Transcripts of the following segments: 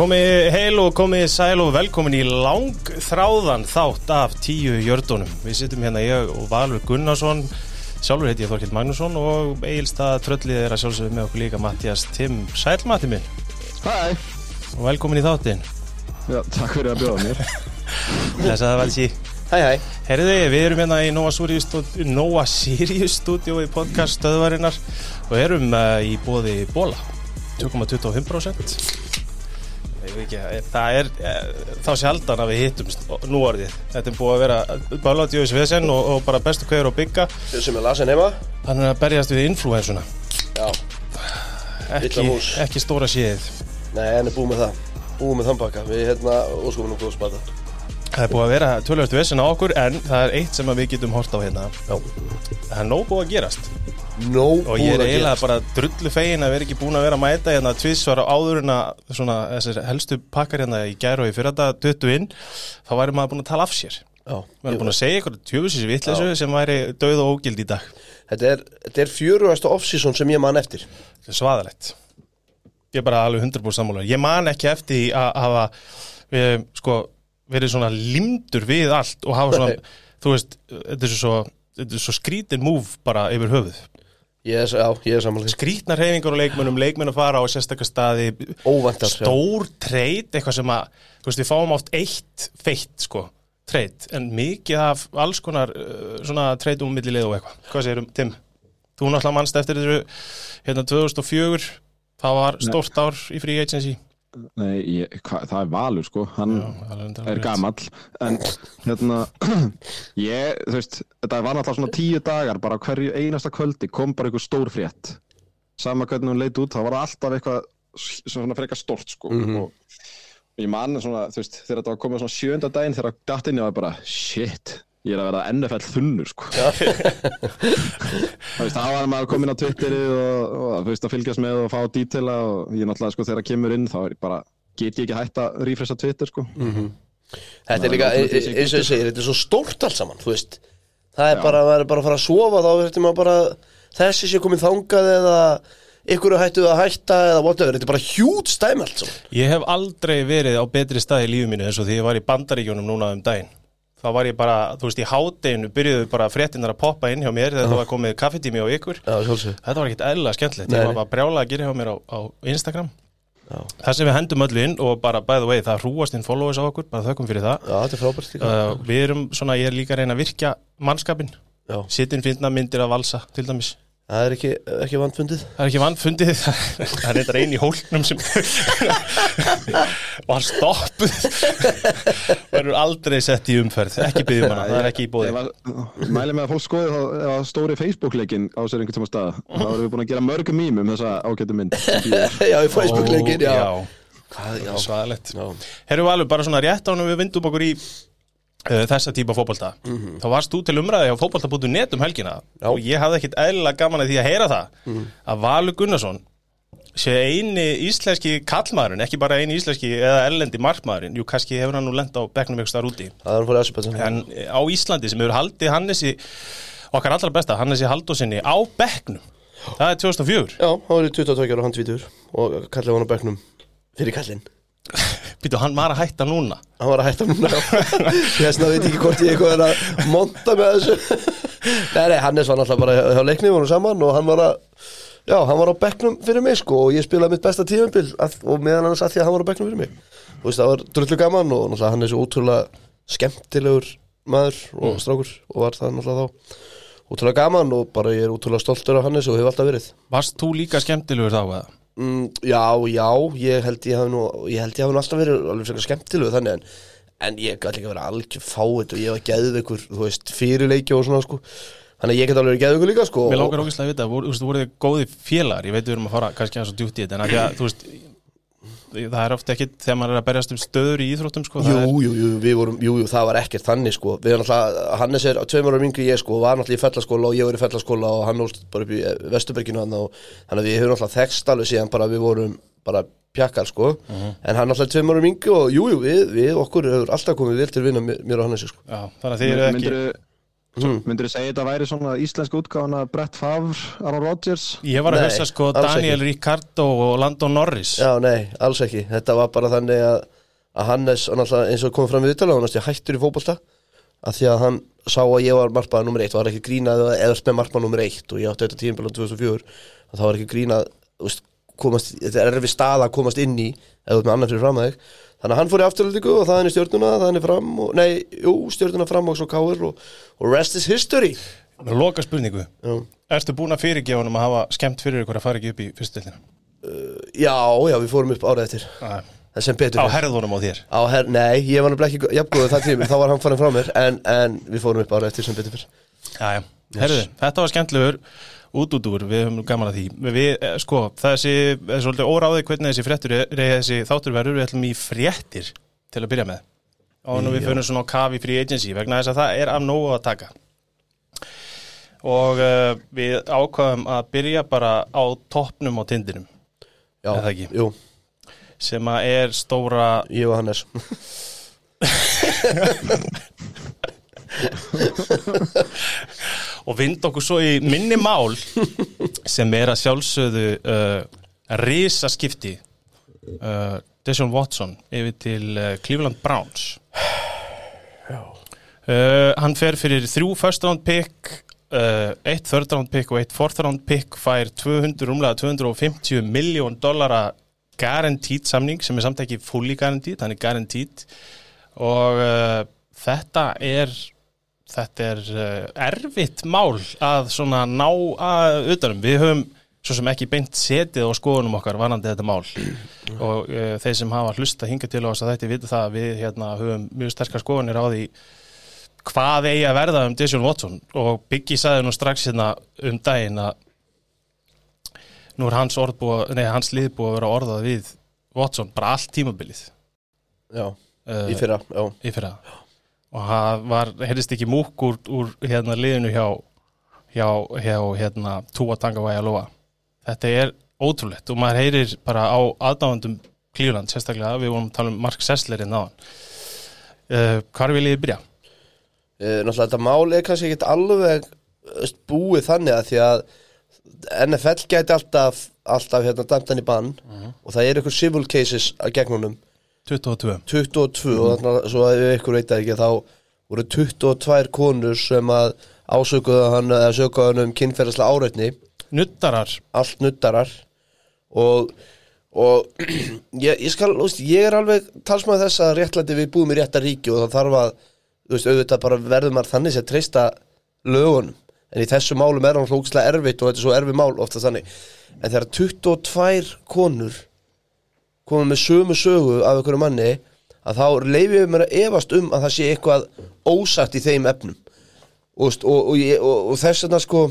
Komið heil og komið sæl og velkomin í langþráðan þátt af tíu jördunum. Við sittum hérna ég og Valur Gunnarsson, sjálfur heiti ég Þorkild Magnússon og eigilstað tröllið er að sjálfsögðu með okkur líka Mattias Tim. Sæl Matti minn Hæ, og velkomin í þáttin. já, takk fyrir að bjóða mér Þess að það var ekki. Hæ, hæ. Herriði, við erum hérna í Nova Sirius stúdíu, Nova Sirius stúdíu í podcast stöðvarinnar og erum uh, í bóði bóla, 2,25%. Það er eh, þá sjaldan að við hittumst nú orðið. Þetta er búið að vera báladjóðis vesen og, og bara bestu kveður og bygga. Þau sem er lasin heima. Þannig að berjast við influensuna. Ekki, ekki stóra séð. Nei, en er búið með það. Búið með þann pakka. Við hérna óskofum nú góð spata. Það er búið að vera tölvöld vesen á okkur en það er eitt sem við getum hort á hérna. Já. Það er nóg búið að gerast. Nó og ég er eiginlega bara drullu fegin að vera ekki búin að vera að mæta hérna tvísvar á áður en að helstu pakkar hérna í gæru og í fyrir þetta döttu inn þá væri maður búin að tala af sér. Maður er búin að segja ykkur tjöfusins vitleysu sem væri döð og ógild í dag. Þetta er, er fjörugasta off-season sem ég man eftir. þetta er svaðalegt. Ég er bara alveg 100% sammála. Ég man ekki eftir að hafa við, sko, verið svona limdur við allt og hafa svona þú veist, þetta er svo, svo skrítin múf bara yfir höfuð Er, já, ég er samanlega. skrítnar reyfingar og leikmönnum, leikmenn að fara á sérstakka staði, Óvæntar. stór treyt, eitthvað sem að, þú veist, við fáum oft eitt feitt, sko, treyt, en mikið af alls konar uh, svona treytum um millilið og eitthvað. Hvað segir um, Tim? Þú náttúrulega mannst eftir þessu, hérna, 2004, það var stórt ár í Free Agency. Nei, ég, hva, það er Valur sko, hann Já, er er gamall. En hérna, ég, þú veist, þetta var náttúrulega svona tíu dagar Bara hverju einasta kvöldi kom bara einhver stór frétt. Sama hvernig hún leit út, það var alltaf eitthvað svona frekar stort sko. Og ég man svona, þú veist, þegar þetta var komið svona sjönda daginn Þegar datt inn ég var bara, shit, ég er að vera NFL þunnur sko Þú veist, þá var maður komin á Twitterið og, og þú veist, að fylgjast með og fá dítela og ég náttúrulega, sko, þegar það kemur inn þá er ég bara, get ég ekki hægt að rífresa Twitter, sko Þetta er líka, er e- e- eins og ég segir, þetta er svo stórt allt saman, þú veist. Það er bara, er bara að fara að sofa, þá verður maður bara, þessi sé komið þangað eða ykkur er hættuð að hætta eða whatever. Þetta er bara hjút stæmi allt saman. Ég hef aldrei verið á betri stað í lífu mínu eins og því ég var í bandaríkjunum núna um daginn. Þá var ég bara, þú veist, í hádeginu byrjuðu bara fréttinar að poppa inn hjá mér þegar það var komið kaffetími á ykkur. Já. Þetta var ekkert eðla skemmtilegt, ég var bara brjála að gera hjá mér á, á Instagram. Já. Það sem við hendum öllu inn og bara by the way, það hrúast inn followers á okkur, bara þökkum fyrir það. Já, þetta er frábært líka. Uh, við erum svona, ég er líka að reyna að virkja mannskapin, sittin finna myndir af valsa til dæmis. Það er ekki, ekki vandfundið. Það er ekki vannfundið, það er reyndar einn í hólknum sem var stoppuð. Verður aldrei sett í umferð. Ekki byggjum hana, það er ekki í bóði Ef að- Mæli með að fólk skoði þá að stóri Facebook-leikin á sér einhvern tíma stað þá erum við búin að gera mörgum mím um þessa ágættu mynd. Sem já, í Facebook-leikin, já. já, Hvað, já. svaðalegt. Já. Herru Valur, bara svona rétt ánum við vindum okkur í þessa típa fótbolta. Þá varst þú til umræði á fótbolta.net um helgina Já. og ég hafði ekkit eðlilega gaman að því að heyra það að Valur Gunnarsson sé eini íslenski kallmaðurinn, ekki bara eini íslenski eða ellendi markmaðurinn, jú kannski hefur hann nú lent á bekknum ykkur starf úti. Það en á Íslandi sem hefur haldið Hannesi okkar allra besta, Hannesi Haldósinni á bekknum, það er 2004 Já, hann var í 22 ára og hann tvítur og kallið hann á bekknum fyrir kallinn. Býtu, hann var að hætta núna? Hann var að hætta núna Þess vegna veit ég ekki hvort ég eitthvað er að monta með þessu. Nei, nei, Hannes var náttúrulega bara hjá leikni voru saman og hann var að Já, hann var á bekknum fyrir mig sko og ég spilaði mitt besta tíðanbíl og meðan hann satt því að hann var á bekknum fyrir mig. Þú veist, það var drullu gaman og náttúrulega hann er svo útrúlega skemmtilegur maður og strákur og var það náttúrulega þá. Útrúlega gaman og bara ég er útrúlega stoltur af Hannes og hef alltaf verið. Varst þú líka skemmtilegur þá eða? Mm, já, já, ég held ég hafi nú ég held ég hafi nú alltaf verið alveg frekar skemmtilegu þannig en, en ég gæti líka verið algjör fáið og ég var geðveikur, þú veist, fyrirleiki og svona sko. Þannig að ég get alveg verið geðveikur líka sko Mér langar ógæslega að vita, þú veist, voru þið góði félagar ég veit við erum að fara kannski aðeins og djúpt í þetta en að að, þú veist það er ofta ekki þegar maður er að berjast um stöður í íþróttum sko, það Jú, jú, jú, við vorum, jú, jú, það var ekkert þannig sko. Við erum alltaf, Hannes er tveimur ára en ég sko Var náttúrulega í fellaskóla og ég var í fellaskóla Og hann ólst bara upp í Vesturberginu hann og Þannig að við höfum alltaf þekst alveg síðan bara við vorum bara pjakkar sko. En hann alltaf tveimur ára yngri og jú, jú, við, við okkur hefur alltaf komið vel til að vinna mér og Hannesi sko. Já, þannig að þið eru ekki mm. Myndir þú segja þetta væri svona íslensk útgáfana Brett Favre, Aaron Rodgers? Ég var að hugsa sko Daniel Ricardo og Landon Norris. Já, nei, alls ekki. Þetta var bara þannig að, að Hannes eins og kom fram við viðtala hann hættur í fótbolta. Að því að hann sá að ég var markmaður nummer eitt og var ekki grínað eða með markmaður nummer eitt og ég átti þetta tímpilum 2004 og það var ekki grínað veist, komast, þetta er erfi stað að komast inn í eða ert með annar fyrir fram að þig. Þannig að hann fór í afturlendingu og það er í stjórnuna það er fram og, nei, jú, stjórnuna fram og svo káir og, og rest is history. Loka spurningu Já, Erstu búin að fyrirgefa honum að hafa skemmt fyrir ykkur að fara ekki upp í fyrstildina? já, já, við fórum upp árið eftir. Það sem betur Á herðunum á þér? Á her, nei, ég var nefnilega ekki jafngóðu það tími, þá var hann farin frá mér en, en við fórum upp árið eftir sem betur herðu, þetta var skemmtlegur út út úr, við höfum gaman að því. Við, eh, sko, þessi, þessi svolítið óráði hvernig þessi fréttur, er- þessi þáttur verður. Við ætlum í fréttir til að byrja með. Og nú við fyrir svona á kafi free agency vegna þess að það er af nógu að taka. Og uh, við ákvaðum að byrja bara á toppnum á tindinum Já, Er það ekki? Jú, sem að er stóra ég og Hannes og vind okkur svo í minni mál sem er að sjálfsögðu uh, risaskipti uh, Deshaun Watson yfir til uh, Cleveland Browns. Uh, hann fer fyrir þrjú first round pick uh, eitt third round pick og eitt fourth round pick fær 200, rúmlega 250 miljón dollara guaranteed samning sem er samt ekki fully guaranteed, hann er guaranteed. Og uh, þetta er þetta er uh, erfitt mál að svona ná að utanum. Við höfum svo sem ekki beint setið á skoðunum okkar varandi þetta mál. Og uh, þeir sem hafa hlusta hinga til þess að þetta vita það að við hérna höfum mjög sterkar skoðunir á því hvað eigi að verða um Deshaun Watson. Og Biggie sagði nú strax hérna um daginn að nú er hans, orð búið, nei, hans lið búið að vera orðað við Watson bara allt tímabilið. Já, uh, í fyrra, já. í fyrra og það var, heyrðist ekki múk úr, úr hérna liðinu hjá hjá, hjá hérna Túa Tangavæja Lóa þetta er ótrúlegt og maður heyrir bara á aðdáðandum Klífland sérstaklega, við vorum að tala um Mark Sessler inn áðan. Uh, hvar vil ég byrja? Eh, Náttúrulega þetta mál er kannski ekki alveg veist, búið þannig að því að NFL gæti alltaf alltaf hérna dæmt hann í bann. Og það er ykkur civil cases að gegnunum 22 22 og svo að ef ykkur veit ekki þá voru 22 konur sem að ásökuðu hann eða sökuðu hann um kynferðislega áreitni. Nuttarar. Allt nuttarar. Og, og ég, ég skal, veist, ég er alveg talsmaður þess að réttlæti við búum í rétta ríki og það þarf að, þú veist, auðvitað bara verður maður þannig sem treysta lögunum. En í þessu málum er hann hlókslega erfitt og þetta er svo erfið mál ofta þannig. En þegar 22 konur koma með sömu sögu af einhverju manni að þá leifið mér að efast um að það sé eitthvað ósagt í þeim efnum. Og, og, og, og, þess vegna sko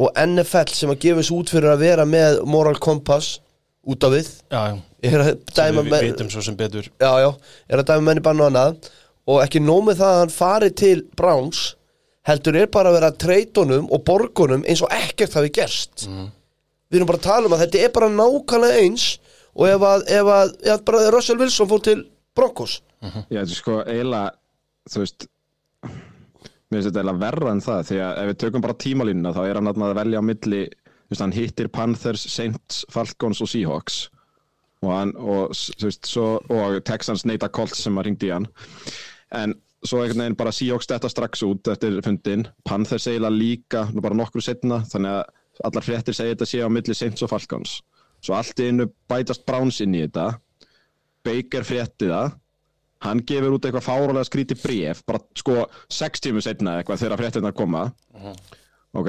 og NFL sem að gefa þessu út fyrir að vera með moral compass út af við já, já, er að dæma við menn vitum svo sem betur. Já, er að dæma menn í bann og annað. Og ekki nómið það að hann fari til Browns heldur er bara að vera að treytunum og borgunum eins og ekkert hafi gerst. Við erum bara að tala um að þetta er bara nákvæmlega eins og ef að, ef að, að bara Russell Wilson fór til Broncos. Já, þetta er sko eiginlega, þú veist, mér finnst þetta eiginlega verra en það, því að ef við tökum bara tímalínuna þá er hann að velja á milli, þú veist, hann hittir Panthers, Saints, Falcons og Seahawks. Og hann, og, veist, svo, og Texans Neita Colts sem að ringdi í hann, en svo einhvern veginn bara Seahawks þetta strax út eftir fundin, Panthers eiginlega líka, bara nokkru setna, þannig að allar fréttir segja þetta sé á milli Saints og Falcons, svo allt í innu bætast Browns inn í þetta, Baker frétti það. Hann gefur út eitthvað fárálega skríti bréf bara sko sex tímu setna eitthvað þegar fréttina koma. Ok,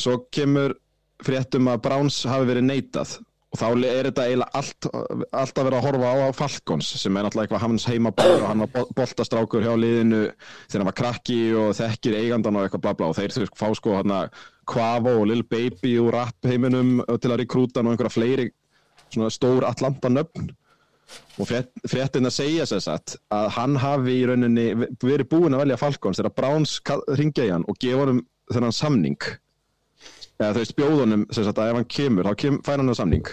svo kemur fréttum að Browns hafi verið neitað. Og þá er þetta eiginlega allt, allt að vera að horfa á, á Falcons sem er náttúrulega eitthvað hans heimabæður og hann var bol- boltastrákur hjá liðinu þegar hann var krakki og þekkir eigandan og eitthvað bla bla. Og þeir fá sko hann Quavo og Lil Baby úr rap heiminum til að rekrúta og einhverja fleiri svona stór Atlanta nöfn og frétt, fréttin að segja sér satt að hann hafi í rauninni verið búinn að velja Falcons þegar Browns ringja í hann og gefa honum þennan samning. Eða þau veist bjóðunum sem sagt að ef hann kemur þá kem, fær hann það samning.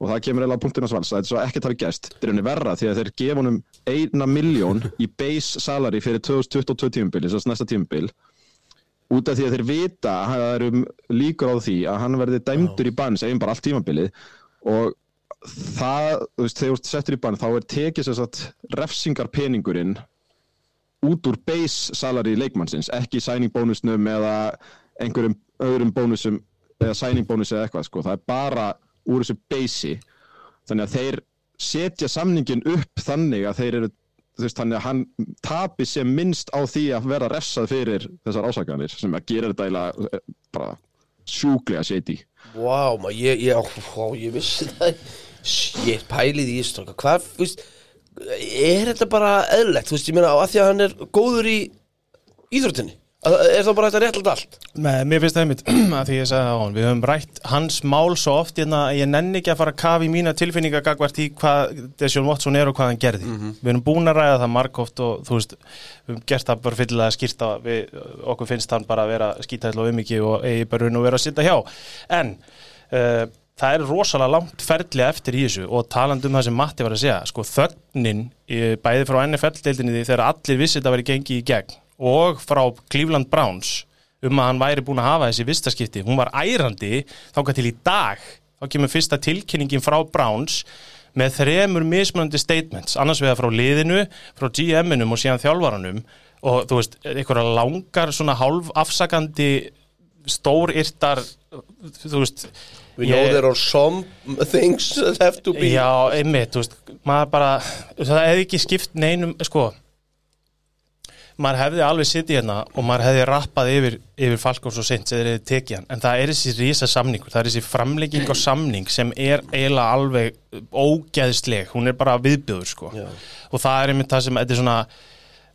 Og það kemur eiginlega á punktin að svals, það er svo ekkert hafi gæst þetta er henni verra því að þeir gefa honum eina miljón í base salary fyrir 2022 tímubil, þess að næsta tímubil út af því að þeir vita að það eru líkur á því að hann verði dæmdur í bann, segjum bara allt tímabilið. Og það, þú veist, þegar þú settur í bann þá er tekið sér satt refsingar peningurinn út úr base salary leikmannsins, ekki signing bónusnum eða einhverjum öðrum bónusum eða signing bónus eða eitthvað sko, það er bara úr þessu base þannig að þeir setja samningin upp þannig að þeir eru veist, þannig að hann tapi sem minnst á því að vera refsað fyrir þessar ásakanir sem að gera þetta eiginlega eh, bara sjúklega shady. Vá, maður, ég, ég, ég vissi það Shit, pælið í Ístroka Hvað, þú veist Er þetta bara eðlilegt, þú veist, ég meina að því að hann er góður í íþróttinni Er það bara þetta réttald allt? Nei, mér finnst það einmitt að því ég sagði á hann Við höfum rætt hans mál svo oft hérna að ég nenni ekki að fara að kafa í mína tilfinninga gagvart í hvað Desjón Watson er og hvað hann gerði. Við erum búin að ræða það margóft og þú veist við höfum gert það bara fyllilega skýrta við, okkur finnst hann bara að vera skítæll og umiki og eigi bara raun og vera að sitja hjá. En uh, það er rosalega langt ferli eftir í þessu og talandi um það sem Matti var að segja sko þögnin í, bæði frá NFL-deildinni þegar allir vissi þetta verið gengi í gegn og frá Cleveland Browns um að hann væri búin að hafa þessi vistaskipti. Hún var ærandi þáka til í dag. Þá kemur fyrsta tilkynningin frá Browns með þremur mismunandi statements. Annars vegar frá liðinu, frá GM-inum og síðan þjálfaranum. Og þú veist, einhverja langar svona hálf afsakandi stórirtar þú veist We know there are some things that have to be Já, einmitt, þú veist, maður bara það hefði ekki skipt neinum sko, maður hefði alveg sittið hérna og maður hefði rappað yfir, yfir Falkórs og Sint en það er þessi rísa samningur, það er þessi framlegging á samning sem er eiginlega alveg ógeðsleg, hún er bara viðbjöður sko, og það er einmitt það sem, þetta er svona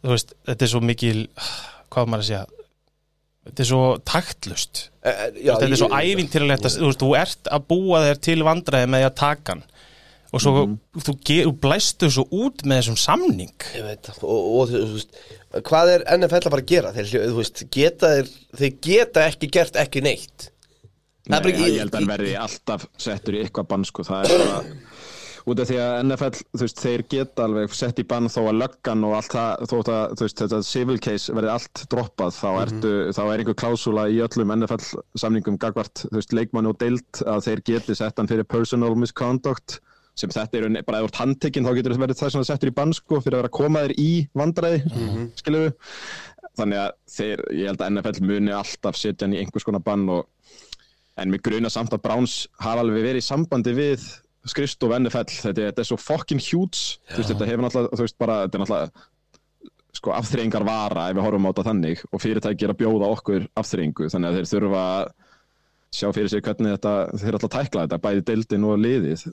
þú veist, þetta er svo mikil hvað maður að segja þetta er svo taktlust. Eh, já, þetta er svo að þú, þú ert að búa þér til vandræði með að taka hann og svo þú, ge- þú blæstu svo út með þessum samning. Ég veit það, og, og þú veist Hvað er NFL að fara að gera? Þeir, þú veist, geta þeir, þeir geta ekki gert ekki neitt. Það er Nei, bara ekki- ég held að hann verði alltaf settur í eitthvað bann sko, það er bara út af því að NFL, þú veist, þeir geta alveg sett í bann þó að löggan og allt það, þótt að, þú veist, þetta civil case verði allt droppað, þá, ertu, þá er einhver klásúla í öllum NFL samningum gagvart, þú veist, leikmann og deild að þeir geti sett hann fyrir personal misconduct sem þetta er bara eða handtekinn, þá getur þetta verið það sem það settur í bann sko, fyrir að vera að koma þér í vandræði mm -hmm. skilur þannig að þeir, ég held að NFL muni alltaf setja hann í einhvers konar bann og en mig gruna samt að Browns hafa alveg verið í sambandi við skrifstof NFL, þetta, þetta er svo fucking huge, þú veist, þetta hefur náttúrulega þú veist, bara, þetta er náttúrulega sko, afþreyingar vara ef við horfum á þetta þannig og fyrirtæki er að bjóða okkur afþreyingu þannig að þeir þurfa að sjá fyrir sig hvernig þetta, þeir alltaf tækla þetta bæði deildin og liðið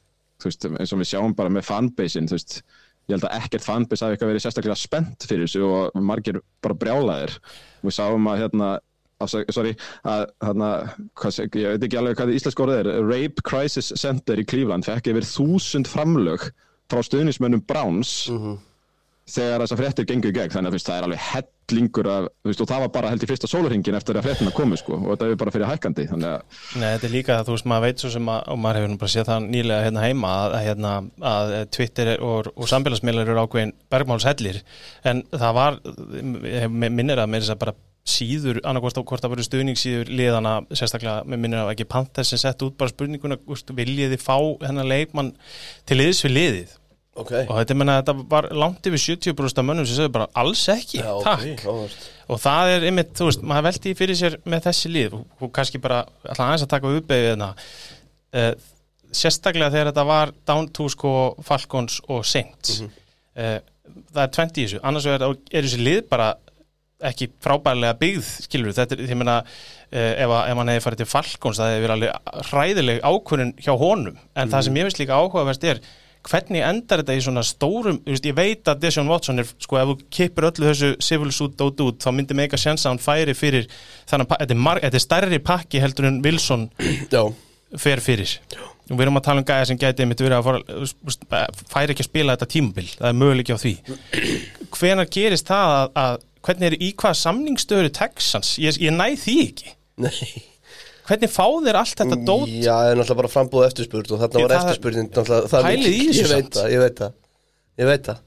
þú veist, eins og við sjáum bara með fanbasein þú veist, ég held að ekkert fanbase hafi eitthvað verið sérstaklega spennt fyrir þessu og margir bara brjálaðir. Við sáum að hérna sorry, að hérna ég veit ekki alveg hvað íslensk orðið er Rape Crisis Center í Cleveland fekk yfir þúsund framlög frá stuðnismönnum Browns þegar þessar fréttir gengur í gegn þannig að veist, það er alveg hellingur af, veist, og það var bara held í fyrsta sólarhingin eftir að fréttina komu sko, og þetta er bara fyrir að Nei, þetta er líka að þú veist, maður veit svo sem að, og maður hefur nú bara séð það nýlega hérna heima að, að, hérna, að Twitter er- og, og samfélagsmiðlar eru ákveðin bergmálshellir, en það var minnir að mér þess að bara síður, annarkvort á hvort það voru stuðningssíður liðana, sérstaklega með minnir að ekki Panthers sem sett út bara spurninguna úst, viljið þið fá hennar leikmann til liðs við liðið Ok, og þetta, menna, þetta var langt yfir 70% af mönnum sem sögðu bara alls ekki, já, ok, takk. áhört. og það er einmitt, þú veist, maður veldi fyrir sér með þessi lið. Og, og kannski bara alltaf aðeins að taka uppeyðið hérna. Uh, sérstaklega þegar þetta var down to sko Falcons og Saints. Mhm. uh, það er 20 í þessu, annars vegar er þessi lið bara ekki frábærlega byggð skilur, þetta er, ég meina uh, ef, ef hann hefði farið til Falcons það hefði verið alveg hræðileg ákvörðun hjá honum. En það sem ég veist líka áhugaverst er hvernig endar þetta í svona stórum veist, ég veit að Deshaun Watson er sko ef þú kippur öllu þessu civil suit dót út þá myndi mega sjans að hann færi fyrir þannig að þetta er, er stærri pakki heldur en Wilson Já, fer fyrir. Og við erum að tala um gæja sem gæti einmitt verið að fara, færi ekki að spila þetta tímabil, það er möguleiki á því. Hvenar gerist það að, að hvernig er í hvað samningsstöður Texans, ég, ég næ því ekki. Nei hvernig fá þeir allt þetta dót Já, það er náttúrulega bara frambúð eftirspurn og þarna var eftirspurnin mikil. í þessu samt. ég veit það Ég veit það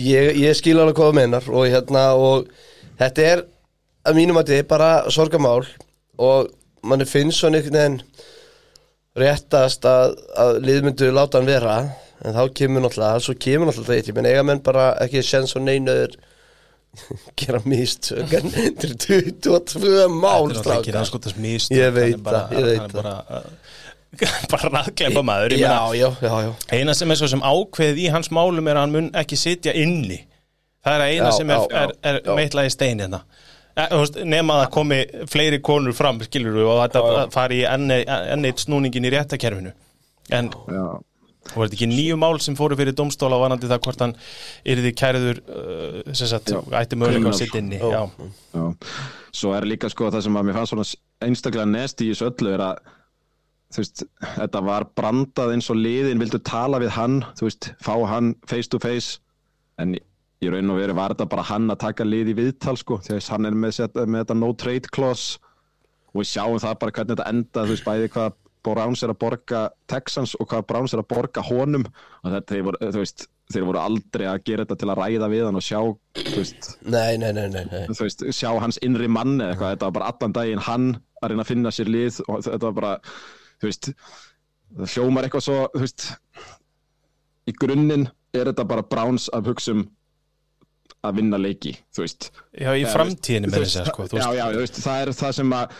Ég, ég skil alveg hvað það meinar og hérna og þetta er að mínum að þetta er bara sorgamál og manni finnst svona einhvern veginn réttast að, að liðmyndu láta hann vera en þá kemur náttúrulega, svo kemur náttúrulega eitt, ég menn eiga menn bara ekki sens og neinuður gera mistök en þetta er 22 mál Þetta er náttúrulega ekki strákar. ranskotast mistök Ég veit bara- það, ég veit bara, uh, bara raðkleipa maður Já, já, já, já. Eina sem er svo sem ákveðið í hans málum er að hann mun ekki sitja inni. Það er að eina Já, sem er, er, er já. meitlað í stein hérna. Eh, nema að það komi fleiri konur fram skilur við og þetta fari í enn enn eitt snúningin í réttakerfinu en Já, og er þetta ekki nýju mál sem fóru fyrir domstóla varandi það hvort hann yrði kæriður uh, sem sagt, ætti möguleika að sitt inni já, já. Svo er líka sko það sem að mér fannst svona einstaklega nest í þessu öllu er að þú veist, þetta var brandað eins og liðin vildu tala við hann, þú veist, fá hann face to face. En í raun og veru var þetta bara hann að taka lið í viðtal sko, því að hann er með, með þetta no trade clause. Og við sjáum það bara hvernig þetta enda, þú veist, bæði hvað Browns er að borga Texans og hvað Browns er að borga honum. Og þetta, þeir voru, þú veist, þeir voru aldrei að gera þetta til að ræða við hann og sjá, þú veist, Nei, nei, nei, nei, nei. þú veist, sjá hans innri mann eða eitthvað, þetta var bara allan daginn hann að reyna að finna sér lið og þetta var bara, þú veist það hljómar eitthvað svo, þú veist í grunninn er þetta bara Browns að hugsa um að vinna leiki, þú veist. Já, í þú með þess að sko, já, já, þú veist, það er það sem að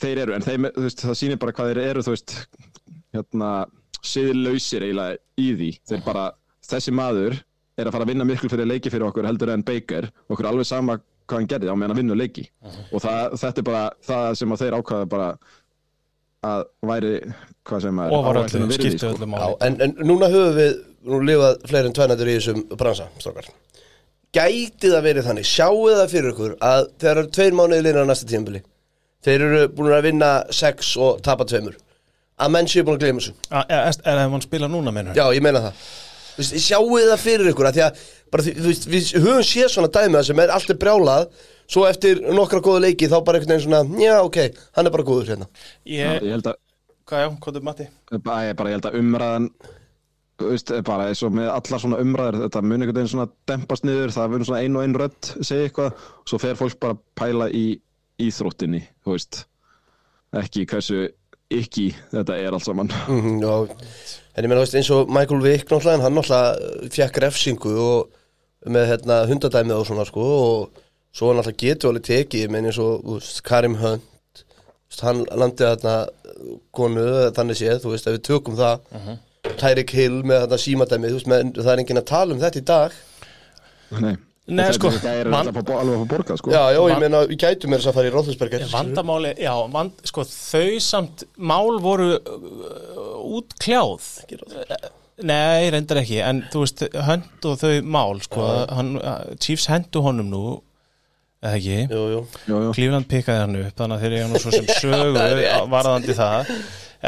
þeir eru, en þeim, veist, það sýnir bara hvað þeir eru, þú veist hérna, siðlausir eiginlega í því. Þeir bara, þessi maður er að fara að vinna miklu fyrir leiki fyrir okkur heldur en Baker, okkur alveg sama hvað hann gerði á meðan að vinna leiki. Og það, þetta er bara það sem að þeir ákvaða bara að væri hvað sem er að virði, skiptu sko. en, en núna höfum við nú lifað fleiri en tvænættur í þessum bransa, strókar. Gæti það verið þannig, sjáu það fyrir ykkur að þegar eru tveir mánuði linar á næsta tímabili, þeir eru búin að vinna sex og tapa tveimur, að menn séu búin að gleyma þessu. Ah, Er er það ef hann spila núna mennur? Já, ég meina það. Þú veist, Sjáu það fyrir ykkur að því að bara, veist, við höfum séð svona dæmið sem er alltaf brjálað, svo eftir nokkra góða leiki þá bara einhvern veginn svona, já, ok, hann er bara góður hérna. Ég, ég held að hvað já, hvað er Matti? ég, bara, ég held að umræðan þú veist, bara eins og með allar svona umræður þetta mun einhvern veginn svona dempast niður það verður svona ein og ein rödd segja eitthvað og svo fer fólk bara að pæla í íþróttinni, þú veist. Ekki hversu ekki þetta er allt saman. Mm já, en ég meina, þú veist, eins og Michael Vick náttúrulega, en hann náttúrulega fekk refsingu og með hérna hundadæmið og svona sko og svo náttúrulega getur alveg tekið, meina eins og veist, Karim Hunt, veist, hann landið þarna konu, þannig séð, þú veist, ef við tökum það, Tyreek Hill með þarna símadæmið, þú veist, með, það er enginn að tala um þetta í dag. Nei, Nei, Og sko, þetta er van- alveg að fá- alveg að fá borga sko. Já, já, ég Van- meina, við gætum mér þess að fara í Róðhúsberger. Vandamáli, já, vand, sko, þau samt mál voru uh, útkljáð. Nei, reyndar ekki, en þú veist, hönd og þau mál, sko, hann, uh, Chiefs hendu honum nú, eða ekki. Cleveland pikkaði hann upp, þannig að þeir eru nú svo sem sögu varðandi það,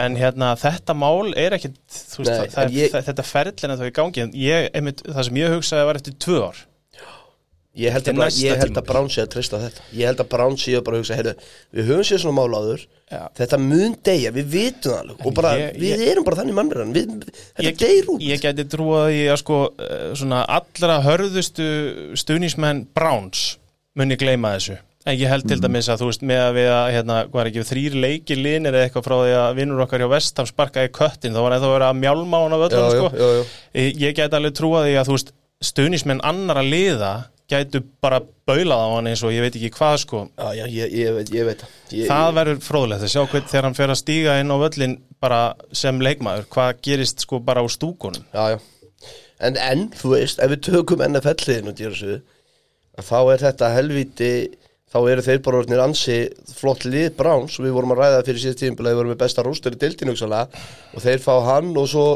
en hérna, þetta mál er ekkit, þú veist, Nei, það, það, ég- þetta ferlina þau í gangi, en ég, einmitt, það sem ég hugsaði var eftir tvö ár, Ég held, að, tímabil. að Brown sé að treysta á þetta. Ég held að Brown sé að bara hugsa heyrðu, Við höfum séð svona mál áður. Já. Þetta mun deyja, við vitum það Og bara, ég- við erum bara þannig mannverðan Þetta ég, deyr út. ég geti trúað í að sko eh, allra hörðustu stuðnismenn Browns muni gleyma þessu. En ég held til dæmis að þú veist með að við að hérna, hvað er ekki, þrýr leikir linir eða eitthvað frá því að vinnur okkar hjá Vestham sparkaði köttin, þá var verið að Já, öllum já, sko. ég, ég geti alveg trúað í að þú veist stuðnismenn annara liða gætu bara baulað á hann eins og ég veit ekki hvað sko. Já, já, ég, ég veit, ég veit það. Verður fróðlegt að sjá hvern þegar hann fer að stíga inn á völlin bara sem leikmaður, hvað gerist sko bara á stúkunum. Já, En, en, þú veist, ef við tökum NFL-liðin og dýrasöðu að þá er þetta helviti þá eru þeir bara orðnir ansi flott lið Browns. Við vorum að ræða fyrir síðast tíðum við vorum með besta rústur í hugsanlega, og þeir fá hann og svo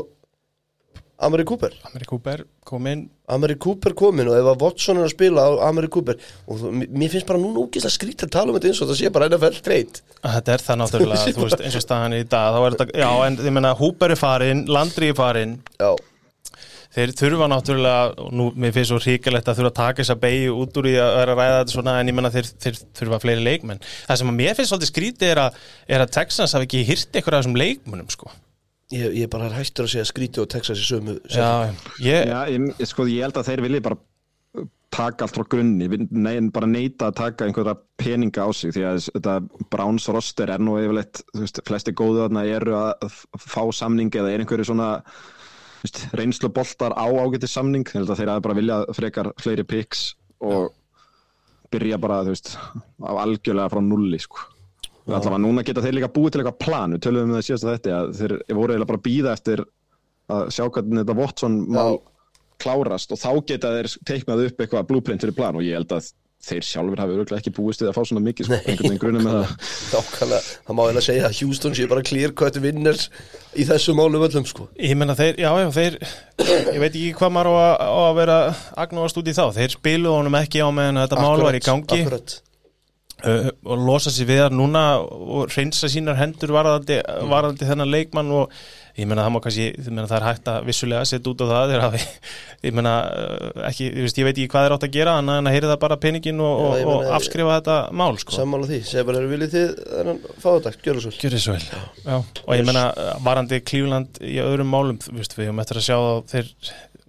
Amari Cooper. Ameri Cooper kom inn. Amari Cooper komin og ef að Watson er að spila á Amari Cooper. Og þú, mér finnst bara núna að skrýta að tala um þetta eins og það sé bara NFL treyt Þetta er það náttúrulega, þú veist, eins og staðan í dag þá er þetta, já, en ég menna Húber er farinn, Landry er farinn. Já, þeir þurfa náttúrulega, og nú mér finnst svo hrikalegt að þurfa að taka þessa beigju út úr í að vera að ræða þetta svona, en ég menna þeir, þeir þurfa fleiri leikmenn. Það sem að mér finnst svolítið skrítið er að, er að Texans hafi ekki hýrt eitthvað af þessum leikmennum, sko. Ég, ég bara er hættur að segja skríti og Texas í sömu Já, ég, Já, ég, sko, ég held að þeir vilji bara taka allt frá grunni, nei, bara neita að taka einhverja peninga á sig því að þetta Browns roster er nú yfirleitt, þú veist, flesti góðu þarna eru að fá samning eða er einhverju svona veist, reynslu boltar á ágæti samning, þeir að bara vilja frekar fleiri picks og byrja bara, þú veist, á algjörlega frá nulli, sko. Allavega núna geta þeir líka búið til eitthvað plan, við tölum um það síðast að þetta, að þeir voru eiginlega bara að býða eftir að sjá hvernig þetta Watson mál klárast og þá geta þeir teiknað upp eitthvað blueprint fyrir plan og ég held að þeir sjálfur hafi örgulega ekki búist við að fá svona mikið sko, einhvern veginn grunum með það. Nákvæmlega, það má eiginlega segja að Houston sé bara clear cut winners í þessu málum öllum sko. Ég menna þeir, já, já, þeir ég veit ekki hvað maður á að, á að vera agnóast út í þá, þeir spiluðu honum ekki á meðan þetta mál var í gangi. Akkurat, uh, og losa sér við það núna og reynsa sínar hendur varðandi, varðandi þennan leikmann og ég menna það má kannski, ég menna það er hægt að vissulega setja út á það, þeir hafi ég menna uh, ekki, ég veist, ég veit ekki hvað þeir átt að gera en að heyri það bara peningin og, Já, og, meina- afskrifa þetta mál, sko. Sammála því, segja bara eru viljið þið þennan fáðagt, gjör það svo Gjörðu svo vel, já, og ég menna varandi Klífland í öðrum málum við höfum eftir að sjá þeir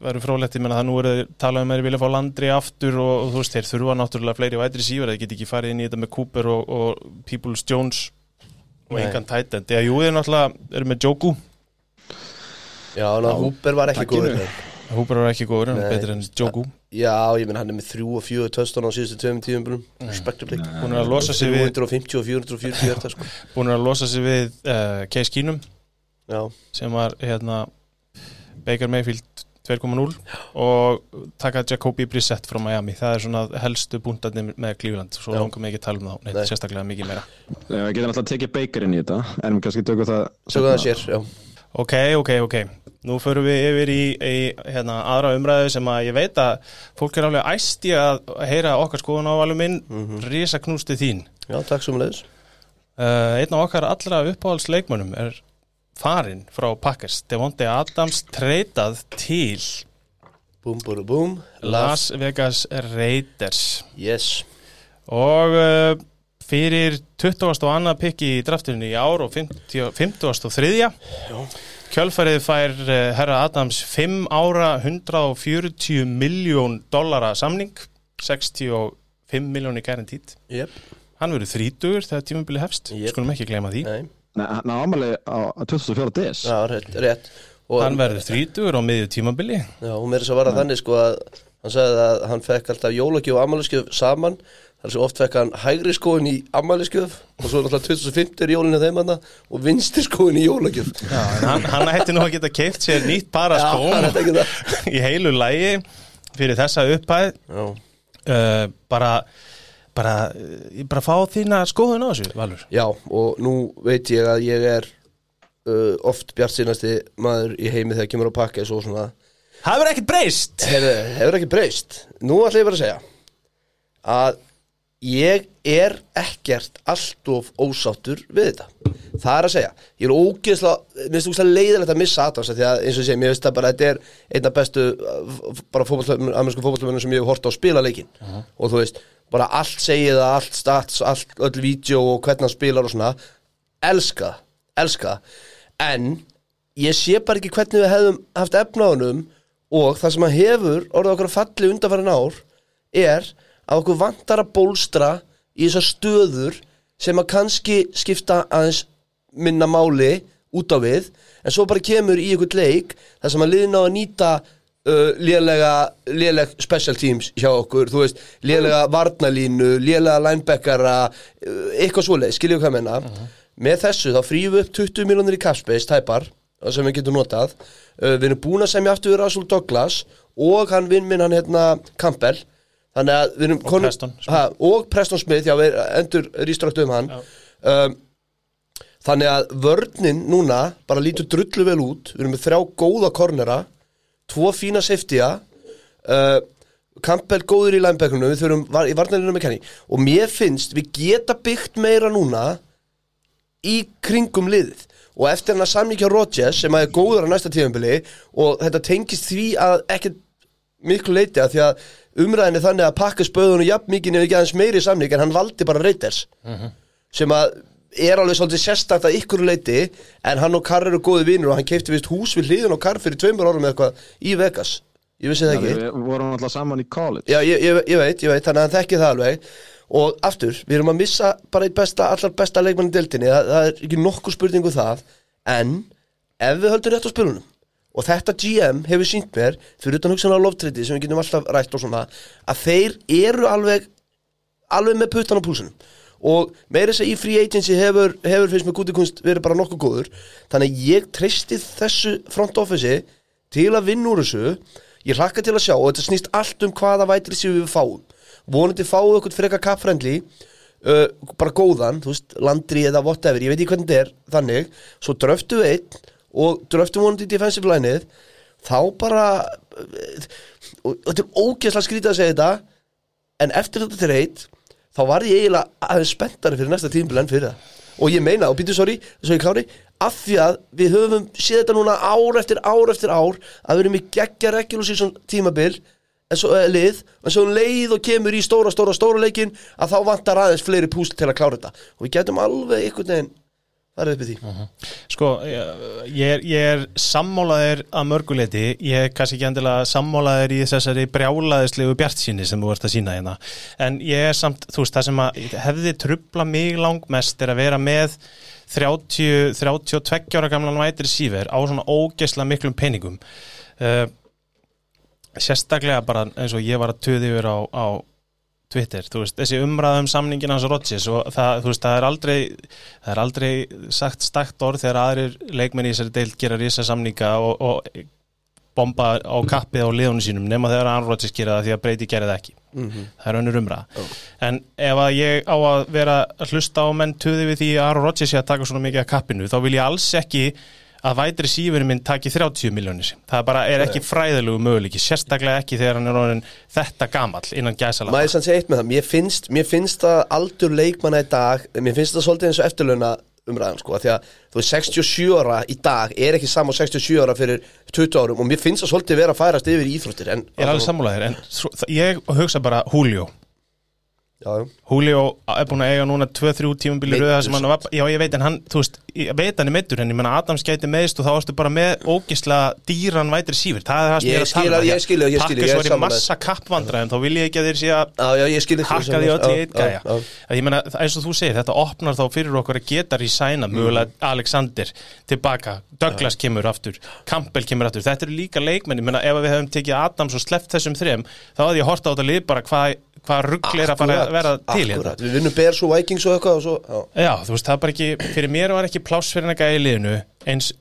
verður frólætt, ég menna það nú eru þeir talað um að þeir vilja fá landri aftur og, og þú veist, þeir þurfa náttúrulega fleiri vætri síver, þeir get ekki farið inn í þetta með Cooper og, og Peoples Jones og engan tight end, eða jú, þeir náttúrulega eru með Joku, Já, ná, Húber var ekki góður. Hooper er ekki góður, hann er betur en Joku. Já, ég menn hann er með þrjú og fjögur töstan á síðustu tveim Respectively búin að losa sig við, 350 og 440 hjarta sko. Búin að losa sig við uh, Case Keenum. Sem var hérna Baker Mayfield 2.0 og taka Jacobi Brissett frá Miami. Það er svona helstu búndarnir með Cleveland svo langar mig ekki að tala um þá, neitt Nei. sérstaklega mikið meira. Já, við getum alltaf tekið Baker inn í þetta. En við kannski tökum það sögum það sér, já. Ok, ok, ok, nú förum við yfir í, í hérna, aðra umræðu sem að ég veit að fólk er alveg æst í að heyra okkar skoðun á alveg minn. Mhm. risa knústi þín. Já, takk sem leiðis uh, einn af okkar allra uppáhaldsleikmönnum er farinn frá Packers. Devontae Adams treytað til Búm, búm, búm. Las Vegas Raiders. Yes. Og uh, fyrir 20. og annað pikki í draftunni í ár og 50, 50. og þriðja. Kjölfærið fær uh, herra Adams 5 ára 140 miljón dollara samning 65 miljónir garantít Yep, hann verður þrítugur þegar tímabili hefst. Jep. skulum ekki gleyma því. Nei, hann á ámali á á 2004 DS Já, rétt, rétt. Og, hann verður þrítugur á miðju tímabili. Já, og mér er þess að vara þannig sko að hann sagði að hann fekk alltaf jólagjöf og ammæliskjöf saman. Þar sem oft fekk hann hægri skóin í ammæliskjöf og svo alltaf 2050 er jólinu þeim hann og vinstri skóin í jólagjöf. Já, hann, hann hætti nú að geta keift sér nýtt para það í heilu lægi fyrir þessa upphæð. Já, uh, bara bara, uh, bara fá þína skoðun á þessu, Valur. Já og nú veit ég að ég er uh, oft bjart sínasti maður í heimi þegar kemur á pakka svo svona verður ekkert breyst? Hefur, hefur ekki breyst. Nú ætla ég bara að segja að ég er ekkert allt of ósáttur við þetta. Það er að segja, ég er ógeðslega mér finnst það leiðilegt að missa Adams því að eins og ég segi, mér finnst það bara, þetta er einna bestu uh, bara fótbolltöfnum, amerísku fótbolltöfnum sem ég hef hort á að spila leikin og þú veist, bara allt segið það allt stats, allt, öll vídeo og hvernig hann spilar og svona. Elska, elska. En ég sé bara ekki hvernig við hefðum haft efna á honum og það sem að hefur orðið okkur að falli undanfærin ár er að okkur vantar að bólstra í þessar stöður sem að kannski skipta aðeins minna máli út á við. En svo bara kemur í einhvern leik þar sem að liðin á að nýta uh, lélega, léleg special teams hjá okkur, þú veist, lélega varnalínu, lélega linebackara uh, eitthvað svoleið, skiljum hvað menna með þessu þá frýjum við upp 20 miljonir í capspace, tæpar sem við getum notað. Uh, við erum búin að semja aftur Russell Douglas og hann vinn minn hann hérna Campbell. Þannig að við erum konum- Preston ha, og Preston Smith, já við endur rýstrátt um hann. Um, þannig að vörnin núna bara lítur drullu vel út. Við erum með þrjá góða kornera tvo fína safetya. Uh, Campbell góður í linebackunum við þurfum var, í varnalinu með kenni og mér finnst við geta byggt meira núna í kringum liðið. Og eftir hann að samlíkja Rodgers sem að er góður á næsta tíðanbili og þetta tengist því að ekkert miklu leiti að því að umræðinni þannig að pakka spöðunum jafn mikið nefnir ekki aðeins meiri samlík en hann valdi bara Reiters sem að er alveg svolítið sérstakt að ykkur leiti en hann og Carr eru góði vinnur og hann keipti vist hús við hliðin og Carr fyrir tveimur árum eða eitthvað í Vegas. Ég vissi það ekki. Við vorum alltaf saman í college. Já, ég, ég, ég veit, ég veit, þannig að hann þekki það alveg. Og aftur, við erum að missa bara eitt besta, allar besta leikmann í deildinni. Það, það er ekki nokkuð spurningu það en ef við höldum rétt á spilunum og þetta GM hefur sínt mér fyrir utan hugsan á loftriti sem við getum alltaf rætt og svona að þeir eru alveg alveg með puttan á púlsunum og meira þess að í free agency hefur, hefur fyrst með gúti kunst verið bara nokkuð góður. Þannig ég treysti þessu front office til að vinna úr þessu. Ég hlakka til að sjá og þetta snýst allt um hvaða vætri séu við fáum. Vonandi fáum okkur frekar kappfrændli uh, bara góðan, þú veist, landri eða whatever, ég veit ekki hvernig þetta er þannig, svo dröftum við einn og dröftum vonandi í defensive lineið. Þá bara uh, og þetta er ógeðslega skrítið að segja þetta en eftir þetta til reitt þá var ég eiginlega aðeins spenntari fyrir næsta tímbil en fyrir það og ég meina, og býtu sorry, svo ég klári af því að við höfum séð þetta núna ár eftir ár eftir ár að við erum í geggja regular season tímabil en svo uh, lið, en svo um leið og kemur í stóra, stóra, stóra leikin að þá vantar aðeins fleiri púsl til að klára þetta. Og við getum alveg einhvern veginn farið upp í því. Sko, ég er, ég er sammálaðir að mörguleiti, ég er kannski ekki endilega sammálaðir í þessari brjálaðislegu bjartsýni sem þú ert að sína hérna. En ég er samt, þú veist, það sem að hefði trubla mig langmest er að vera með 30, 32 ára gamlan vætri síver á svona ógeðslega miklum peningum. Uh, sérstaklega bara eins og ég var að töði yfir á, á Twitter, þú veist, þessi umræðum samningin hans Rodgers og það, þú veist, það er aldrei það er aldrei sagt stakt orð þegar aðrir leikmenn í þessari deild gera rísa samninga og, og bomba á kappið á liðunum sínum nema þegar Aaron Rodgers gera það því að breyti gera það ekki. Það er önnur umræða. En ef að ég á að vera að hlusta á menn töði við því að Rodgers sé að taka svona mikið af kappinu, þá vil ég alls ekki að vætri sífurinn minn taki 30 miljónir það bara er ekki fræðilegu möguleiki sérstaklega ekki þegar hann er orðin þetta gamall innan gæsala Maður sann segja eitt með það, mér finnst, mér finnst að aldur leikmanna í dag, mér finnst það svolítið eins og eftirlauna umræðan sko, því að þú veist 67 ára í dag er ekki saman 67 ára fyrir 20 árum og mér finnst það svolítið vera að færast yfir í íþróttir en, Ég er alveg sammálaðir, en það- ég hugsa bara Julio. Julio er búin að eiga núna 2-3 tímabili Meiddur röða sem hann var, já ég veit en hann, þú veist, ég veit hann er meittur en ég menna Adams gæti meðist og þá varstu bara með ógislega dýran vætri sífur, það er það sem Ég er að tala um. að- ég skil að- ég skil, ég Pakkes er var í massa kappvandra en þá vil ég ekki að þeir sé að hakka því öll í eitt gæja. að ég meina, það- eins og þú segir, þetta opnar þá fyrir okkur að geta rísæna, Mm. mögulega Alexander tilbaka, Douglas kemur aftur Campbell kemur aftur, þetta eru líka leikmenn ég meina, ef við hefum tekið Adams og sleppt þessum þrem, þá hafði ég hort á þetta lið bara hvað hva ruggli er að fara að vera til hérna Akkurat, við vinnum Bears og Vikings og eitthvað og svo, já. Já, þú veist, það bara ekki, fyrir mér var ekki pláss fyrir hennar gæði liðinu eins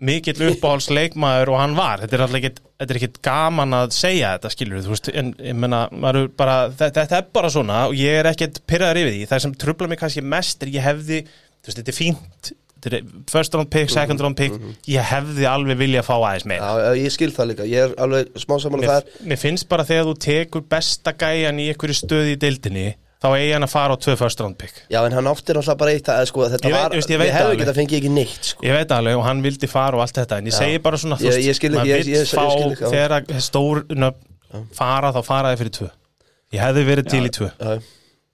mikill uppáhalds leikmaður og hann var, þetta er alltaf ekkit, þetta er ekkit gaman að segja þetta, skilur þú veist, en ég menna, bara, þetta, þetta er bara svona og ég er ekkit pyrraður yfir því, það sem trubla mig kannski mest er ég hefði, þú veist, þetta er fínt, first round pick, second round pick, ég hefði alveg vilja að fá aðeins meira. Já, ég skil það líka, ég er alveg smá saman Mér, þar. mér finnst bara þegar þú tekur besta gæjan í einhverju stöði í deildinni, þá eigi hann að fara á tvö first round pick. Já, en hann átti náttúrulega bara eitt að, sko, þetta Ég veit- var, veist, ég veit við það hefum ekki að fengi ekki neitt, sko. Ég veit alveg og hann vildi fara og allt þetta en ég Já. segi bara svona, þú veist, maður vill fá þegar að stór nöfn fara þá fara þið fyrir tvö. Ég hefði verið til í tvö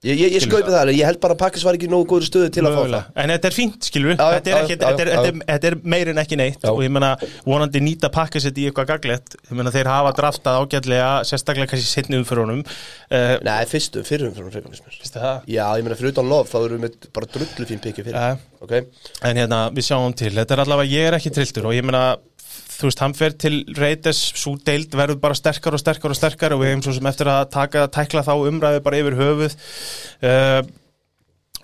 Ég, ég, ég skaupi það, ég held bara að Pakkis var ekki nógu góður stöðu til að fá Mögulega. En þetta er fínt, skilur við Þetta er, já, ekki, þetta, er, þetta, er, þetta er neitt. Já. og ég meina vonandi nýta pakka sitt í eitthvað gaglegt. Ég meina þeir hafa draftað ágætlega sérstaklega kannski sittni umfyrunum uh, það Nei, fyrstu, fyrrum fyrir mér Vistu það? Já, ég meina fyrir utan lof, þá erum við bara drullu fín pikki fyrir. Ja. Ok, En hérna, við sjáum til, þetta er allavega, ég er ekki trilltur og ég meina, þú veist, hann fer til Reytes, svo deild verður bara sterkar og sterkar og sterkar og við hefum svo sem eftir að taka, tækla þá umræðu bara yfir höfuð. Uh,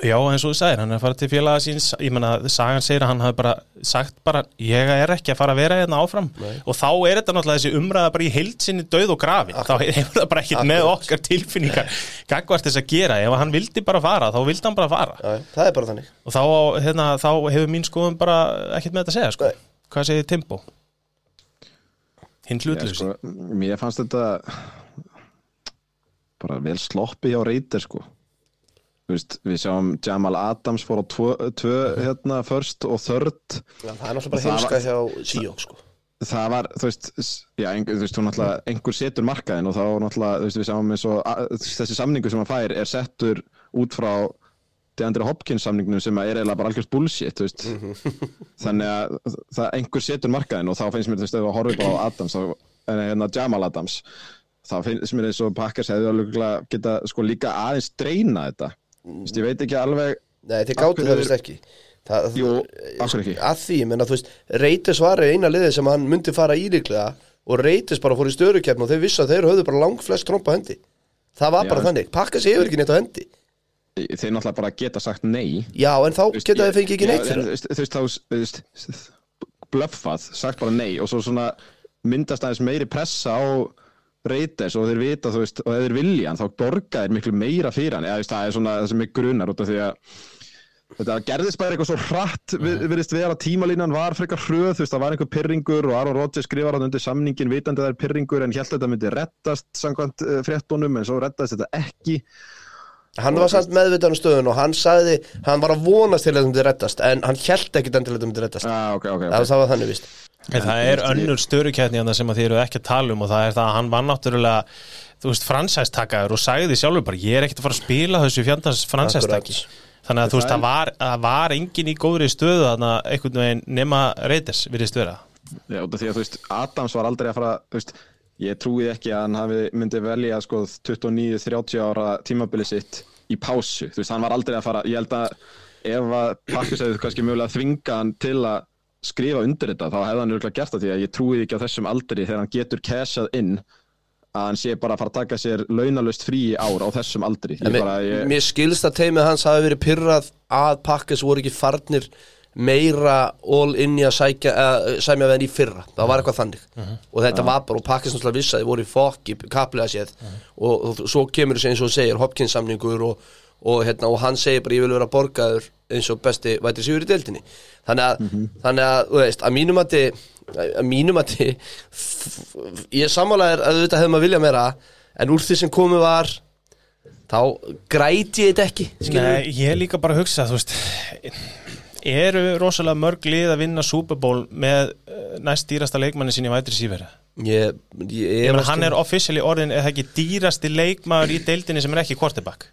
Já, eins og þú sagðir, hann er að fara til félaga síns, ég meina, sagan segir að hann hafi bara sagt bara, ég er ekki að fara að vera hérna áfram. Nei. og þá er þetta náttúrulega þessi umræða bara í heildsinni döð og grafin, þá hefur það bara ekkert með okkar tilfinningar gagvart þess að gera, ef hann vildi bara fara, þá vildi hann bara fara. Já, það er bara þannig. Og þá, hérna, þá hefur mín skoðum bara ekkert með þetta að segja sko. Nei. hvað segir Timbo? Hinn hlutlösi sko, mér fannst þetta bara vel sloppi hjá reytir sko. Þú veist, við sjáum Jamal Adams fór á tvö, tvö hérna, first og third. Já, það er náttúrulega bara Það heimska hjá Seahawks sko. það var, þú veist, já, ein, þú veist, hún náttúrulega, einhver setur markaðin og þá náttúrulega, þú veist, við sjáum eins og þessi samningu sem hann fær er settur út frá DeAndre Hopkins samningnum sem er eiginlega bara algjörst bullshit, þú veist. Þannig að það einhver setur markaðin og þá finnst mér, ef við horfum bara á Adams þá, en hérna Jamal Adams þá finnst mér eins og Packers hefði alveg geta sko líka aðeins dreina þetta, þú veist, ég veit ekki alveg Nei, Af gáttu það vist ekki. Það, jú, hverju ekki? Að því, menna þú veist Reytis var eina liðið sem hann myndi fara í líklega og Reytis bara fór í störukeppn og þeir vissu að þeir höfðu bara lang flest trompa hendi. Það var Já. bara þannig, pakka sig yfir ekki neitt á hendi þeir náttúrulega bara geta sagt nei. Já, en þá veist, geta þeir fengið ekki neitt fyrir þú veist, þá blöffað, sagt bara nei og svo svona myndast aðeins meiri pressa á reytes og þeir vita, þú veist, og þeir vilja hann, þá borga þeir miklu meira fyrir hann. Eða það er svona það sem er grunar út af því að þetta gerðist bara eitthvað svo hratt við, viðist vera tímalínan var frekar hröð þú veist, það var einhver pyrringur og Aron Rodgers skrifar hann undir samningin vitandi að það er pyrringur en held að þetta myndi rettast samkvæmt uh, fréttunum en svo rettast þetta ekki Hann var samt meðvitaðan um stöðun og hann sagði hann var að vonast til að þetta myndi rettast en hann held ekki endilega að þetta myndi rettast ah, okay, okay, Það, okay. það var þannig vist En það er önnur störukætni en það sem að þið eru ekki að tala um og það er það að hann var náttúrulega þú veist, fransæstakaður og sagði sjálfur bara ég er ekkert að fara að spila þessu fjandans fransæstaki þannig að þú veist, það var, það var engin í góðri stöðu þannig að einhvern veginn nema reytis virðist vera. Já, ég trúi ekki að hann hafi myndi velja sko 29-30 ára tímabili sitt í pásu, þú veist, hann var aldrei að fara, ég held að ef að Pakkis hefði kannski mögulega þvinga hann til að skrifa undir þetta, þá hefði hann örgulega gert það því að ég trúi ekki á þessum aldri þegar hann getur cashað inn að hann sé bara að fara að taka sér launalust frí ár á þessum aldri. Ég mér, bara, ég, mér skilst að teimið hans hafi verið pyrrað að pakkas voru ekki farnir meira all in í að sækja, uh, sæmja við henni í fyrra. Það var eitthvað þannig. Og þetta var bara og pakkas náttúrulega vissi að þið voru í fokk í kaplega séð. Og, og svo kemur þessi eins og segir Hopkins samningur og, og, hérna, og hann segir bara ég vil vera borgaður eins og besti vætri sigur í deildinni. Þannig að, þannig að þú veist, að mínum að þið að mínum að þið ég er sammálaður að þetta hefði maður vilja meira en úr því sem komið var þá græti ég þetta ekki Nei, ég líka bara að hugsa, þú veist eru rosalega mörg lið að vinna Super Bowl með eh, næst dýrasta leikmanni sín í vætri sífæra ég, ég, Ég meina, hann er officially orðin eða ekki dýrasti leikmaður í deildinni sem er ekki quarterback.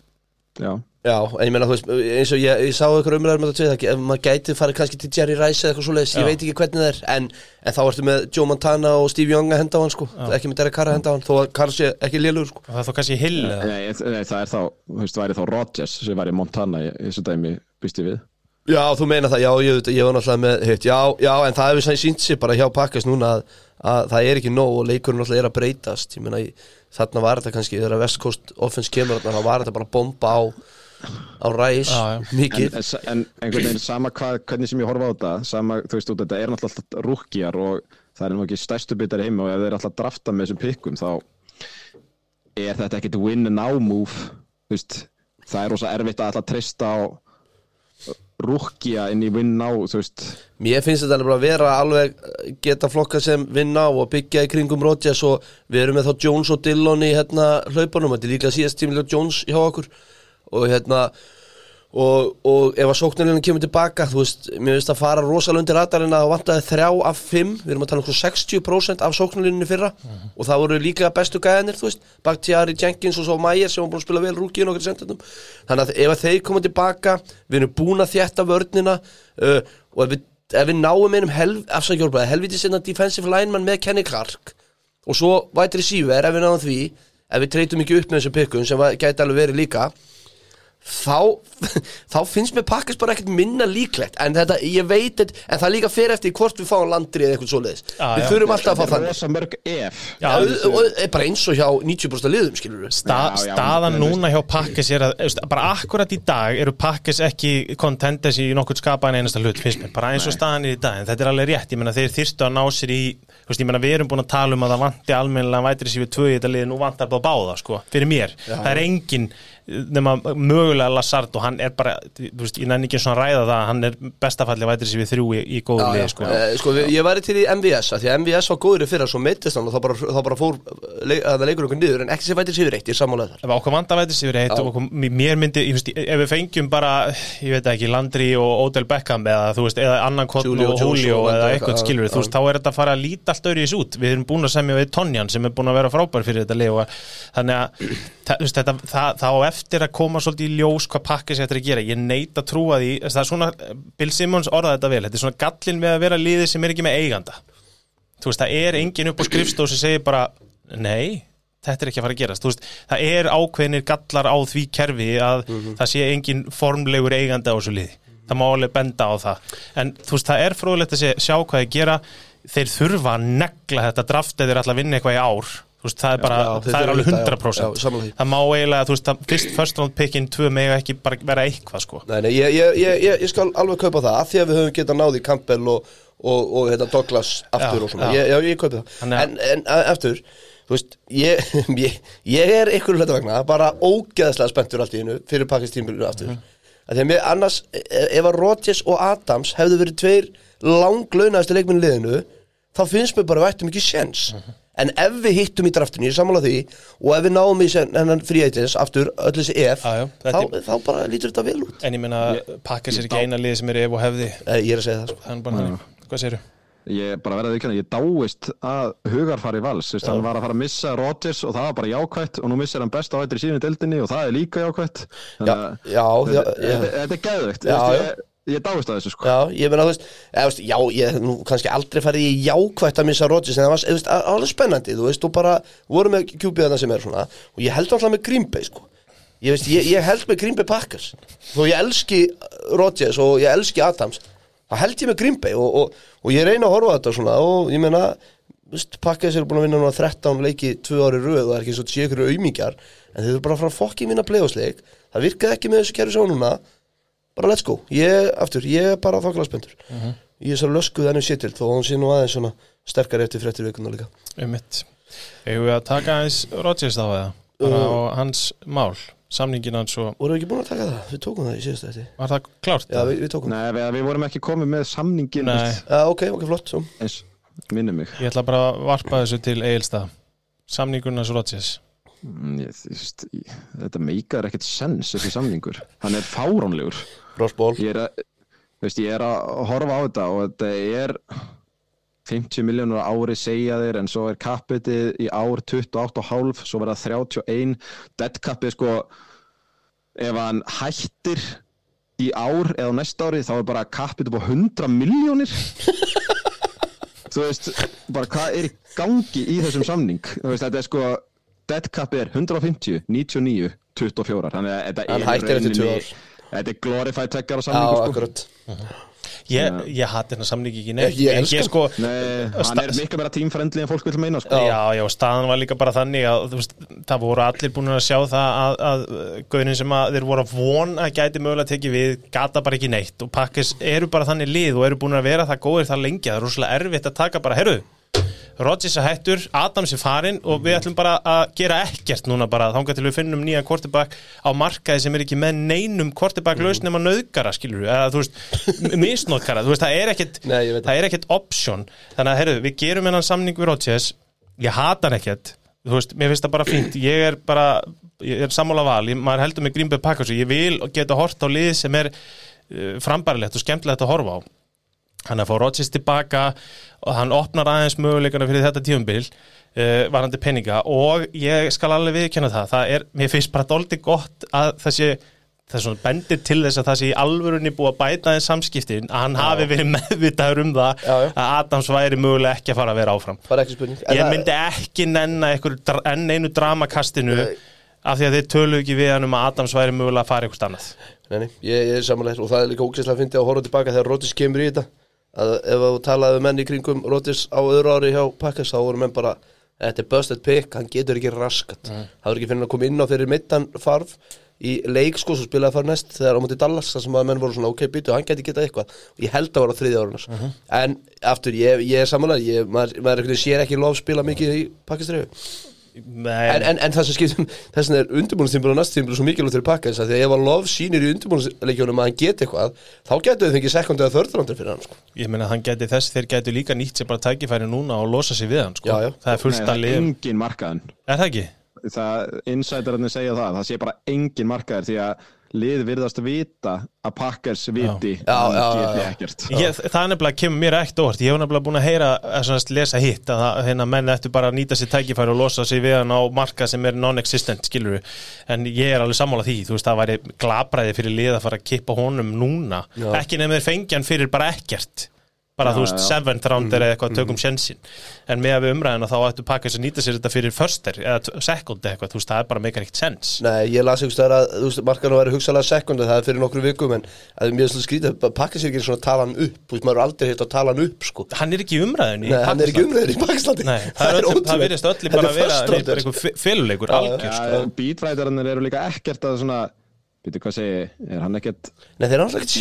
Já, já, en ég meina, þú veist, eins og ég, ég sá ykkur umræður með þetta tvið, ef maður gæti farið kannski til Jerry Rice eða eitthvað svoleiðis, ég Já. veit ekki hvernig það er en, en þá ertu með Joe Montana og Steve Young að henda á hann, sko, ekki með Derek Carr að henda á hann þó að Carr sé ekki lélur, sko. Það er þá kannski Hill eða? Nei, það er þá, þú veist, væri þá Rodgers sem væri Montana í þessu dæmi, býst ég við. Já, þú meina það, já, ég, ég var náttúrulega með hitt, já, já, en það hefur sann sínt sér bara hjá Pakkas núna að, að það er ekki nóg og leikurinn náttúrulega er að breytast ég meina, ég- þarna var þetta kannski þegar West Coast offense kemur þarna, þá var þetta bara bomba á á ræs, Já, já. mikið en, en, einhvern veginn sama hvað, hvernig sem ég horfa á þetta sama, þú veist, út, þetta er náttúrulega alltaf rúkjar og það er nú ekki stærstu bitar heima og ef þeir alltaf drafta með þessum pikkum þá er þetta ekkit win now move þú veist, það er rosa erfitt að alltaf treysta á rúkja inn í þú veist, Mér finnst þetta alveg að vera alveg eh, geta flokka sem vinna og byggja í kringum Rodgers og við erum með þá Jones og Dillon í hérna hlaupunum, þetta er líka síðast tímilega Jones hjá okkur. Og hérna og, og ef að sóknarlinni kemur tilbaka þú veist, mér finnst að fara rosalega undir radarinn að það vantaði þrjá af fimm. Við erum að tala um svo 60% af sóknarlinni fyrra. Og það voru líka bestu gæðanir þú veist, Bakhtiari, Jenkins og svo Mayer sem var búin að spila vel rúki í nokkur sendunum þannig að ef að þeir koma tilbaka við erum búin að þjætta vörnina uh, og ef við, ef við náum einum helv, helviti sinna defensive lineman með Kenny Clark. Og svo vætri síver ef við náum því ef við treytum ekki upp með þessu pikkum sem gæti alveg verið líka þá, þá finnst mér pakkast bara ekkert minna líklegt. En þetta, ég veit þetta, en það líka fer eftir hvort við fáum landri eða eitthvað svoleiðis. Já, við já. þurfum alltaf að fá þannig rosa mörg ef. Já, og, og, og bara eins og hjá 90% liðum skilur við Sta, Já, já, staðan þú núna hjá Pakkes er að veist, bara akkurat í dag eru Pakkes ekki contenders í nokkur skapaðan einasta hlut finnst mér, bara eins og staðan er í dag en þetta er alveg rétt, ég meina þeir þyrstu að ná sér í veist, ég meina við erum búin að tala um að það vanti almennilega vætri sér við tvö í þetta liði, fyrir nema mögulega Lazard og hann er bara, þú veist, ég nenni ekki svona að ræða það hann er bestafalli vætri sér við þrjú í, í góðu Já, lið, já, sko Eh, sko við, ég væri til í MVS að því að MVS var góður í fyrra svo meittist hann og þá bara, þá bara fór leik, að það leikur okkur niður en ekki sem væri sér eitt, ég er sammálaði þar ef okkur vanda við reitt Já. og okkur, mér myndi, ég veist, ef við fengjum bara ég veit ekki, Landry og Odell Beckham eða þú veist, eða annan Julio og Julio eða eitthvað já, skilur, já. þú veist, þá er þetta að fara að líta allt í út, við erum búin að semja við Tonjan sem er búin að vera frábær fyrir þetta lið og þannig að það, það, það á eftir að koma svolítið í ljós hvað pakki sér eftir að gera, ég neit að trúa því það er svona, Bill Simmons orðaði þetta vel þetta er svona gallin við að vera liðið sem er ekki með eiganda. Þú veist, það er engin upp á skrifstof sem segir bara, nei þetta er ekki að fara að gerast, þú veist, það er ákveðnir gallar á því kerfi að það sé engin formlegur eigandi á þessu liði. Það má alveg benda á það. En þú veist, það er fróðilegt að sjá hvað þeir gera. Þeir þurfa að negla þetta draft eða þeir ætla að vinna eitthvað í ár veist, það er bara, Já, það er alveg þetta, já. 100% Já, því. það má eiginlega, þú veist, fyrst first round pickin 2 mega ekki bara vera eitthvað sko. Nei, nei, ég, ég, ég, ég, ég skal alveg kaupa það af því að við höfum getað náði Campbell og, og, og hérna, Douglas aftur Já, og svona, já. ég, kaupi það. En, en aftur, þú veist ég, er ykkur hluta vegna bara ógeðslega spenntur allt í hennu fyrir pakkistímbilinu aftur. Mm að því að mér annars, e- ef að Rodgers og Adams hefðu verið tveir langlaunaðasti leikminni liðinu þá finnst mér bara að við ættum ekki séns en ef við hittum í draftinu, ég sammála því og ef við náum í sen- þennan fríætins aftur, öll þessi ef Já, já, þá, þetta þá bara lítur þetta vel út en ég meina, pakka sér ekki eina liði sem er ef og hefði Eh, Ég er að segja það sko. þannig bara þannig, hvað segirðu? Ég bara verði að vikna, ég dáist að hugarfari vals, Vist, hann var að fara að missa Rodgers og það var bara jákvætt og nú missir hann best á vætri síðan í deildinni og það er líka jákvætt Já, Þannig að já, já, þetta- já, þetta þetta er geðveikt Já, já. Ég, dáist að þessu sko. Já, ég meina þú veist, eða, veist Já, ég nú kannski aldrei farið í jákvætt að missa Rodgers en það var þú veist, alveg spennandi Þú veist, þú bara voru með kjúpiðana sem er svona og ég held alltaf með Green Bay sko. Ég, veist, ég, ég held með Green Bay Packers. Þó ég elski Rodgers og ég elski Adams þá held ég með Green Bay og, og, og ég reyna að horfa þetta svona og ég meina Packers eru búin að vinna núna 13 leiki tvö ári röð og það er ekki svo ykkur auðmíkjar en þeir eru bara að fara að fokki vinna playoffsleik það virkaði ekki með þessu kerfi svo núna bara let's go, ég, aftur, ég er bara þokkala spenntur. Ég er svo löskuð ennum sétil þó hún sé nú aðeins svona sterkar eftir fréttir vikuna líka. Eigum við að taka aðeins Rodgers þá eða? Bara á hans mál, samningin hans og voru við ekki búin að taka það, við tókum það í síðustu þetta var það klárt? já, við, við tókum það, Nei, við, við vorum ekki komið með samningin já, ok, ok, flott svo. eins, minni mig. Ég ætla bara að varpa þessu til Egilstað Samningun hans Rodgers Mm, ég, Þetta meikar ekkert sens þessi samningur. Hann er fáránlegur. Rossból, ég ég er að horfa á þetta og þetta er 50 miljónur ári segja þeir en svo er kappitið í ár 28,5 svo verða 31 dead capið sko ef hann hættir í ár eða næsta ári þá er bara kappitið á 100 miljónir þú veist bara hvað er í gangi í þessum samning? Þú veist þetta er sko dead capið er 150, 99 24, þannig að þetta er rauninni-. Þetta er glorified tveggjara já, samningur sko. akkurat Ég, ég hati hennar samningi ekki neitt Ég- ég ég, sko, Nei, hann er miklu meira tímfrendli en fólk vil meina sko. Já, já, staðan var líka bara þannig að veist, það voru allir búin að sjá það að, að gauðin sem að þeir voru að vona að gæti mögulega tekið við gata bara ekki neitt og pakkis eru bara þannig lið og eru búin að vera það góðir það lengi það er rosalega erfitt að taka bara, herru Rodgers er hættur, Adams er farinn og við ætlum bara að gera ekkert núna bara þángar til við finnum nýja kortibak á markaði sem er ekki með neinum kortibak laus nema nöðgara, skilur við eða þú veist, misnótkara, þú veist, það er ekkert það er ekkert option. Þannig að, herru, við gerum hennan samning við Rodgers. Ég hata hann ekkert. Þú veist, mér finnst það bara fínt, ég er bara ég er sammála val, ég, maður heldur með Greenberg Packers ég vil geta hort á lið sem er uh, frambarilegt og skemmtilegt að horfa á hann að fá Rodgers tilbaka og hann opnar aðeins möguleikana fyrir þetta tíumbil uh, varandi peninga og ég skal alveg viðkjanna það, það er, mér finnst bara dóldi gott að það er svona bendir til þess að það sé í alvörunni búið að bæta þeim samskiptin að hann hafi verið meðvitaður um það Já, já. að Adams væri mögulega ekki að fara að vera áfram. Ég myndi ekki nenna enn einu dramakastinu Nei. af því að þeir tölu ekki við hann um að Adams væri mögulega að fara eitthvað annað. Nei, nei, ég, ég er samanlega og það er líka ógæslega að fyndi að horfa tilbaka þegar Rodgers kemur í þetta að ef þú talaði menn í kringum Rodgers á öðru ári hjá Packers þá voru menn bara þetta er busted pick, hann getur ekki raskat. Það voru ekki fyrir að koma inn á fyrir mittan farf í leik sko, svo spilaði að fara næst þegar á móti Dallas, það sem að menn voru svona ok, býtu, hann geti getað eitthvað. Ég held að vera á þriðja árunars en aftur, ég, ég er samanlega ég, maður, maður sér ekki lof spila mikið í Nei, En, en, en það sem skiptum, þess vegna er undirbúinustímbil og næstímbil svo mikilvægt fyrir pakka þess að því að ef að lof sýnir í undirbúinusleikjónum að hann geti eitthvað þá getur þau fengið sekund eða þörðrandur fyrir hann sko. ég meina hann geti þess þeir geti líka nýtt sér bara tækifæri núna og losa sig við hann sko. Já, já. það er fullt að það er liða engin markaðin er það ekki? það, insiderarnir segja það, það sé bara engin markaðir því að lið virðast vita að Packers viti Já, að já, geti ekkert. Ég, það er nefnilega kemur mér ekkert óvart ég hef nefnilega búin að heyra að svona, lesa hitt að það- hérna, menn ættu bara að nýta sér tækifæri og losa sig við hann á marka sem er non-existent skilur en ég er alveg sammála því þú veist það væri glabræði fyrir lið að fara að kippa honum núna. Já. ekki nefnir fengjan fyrir bara ekkert bara Já, þú veist já. seventh rounder eða eitthvað tökum sjensin en með að við umræðina þá ættu pakka þess að nýta sér þetta fyrir firster eða second eða eitthvað þú veist það er bara meikar ekkert sens Nei, ég las einhvers vegar að þú veist, markan að vera hugsalega sekund það er fyrir nokkru vikum en að mér er svona skrítið að pakka sér ekki svona að tala hann upp þú veist, maður er aldrei hitt að tala hann upp sko. hann er ekki í umræðinni Nei, hann er ekki umræður í Pakislandi Nei, það, er öllum, það virðist öllum bara að vera er einhver féluleikur sko. er Nei, þeir eru alltaf ekkert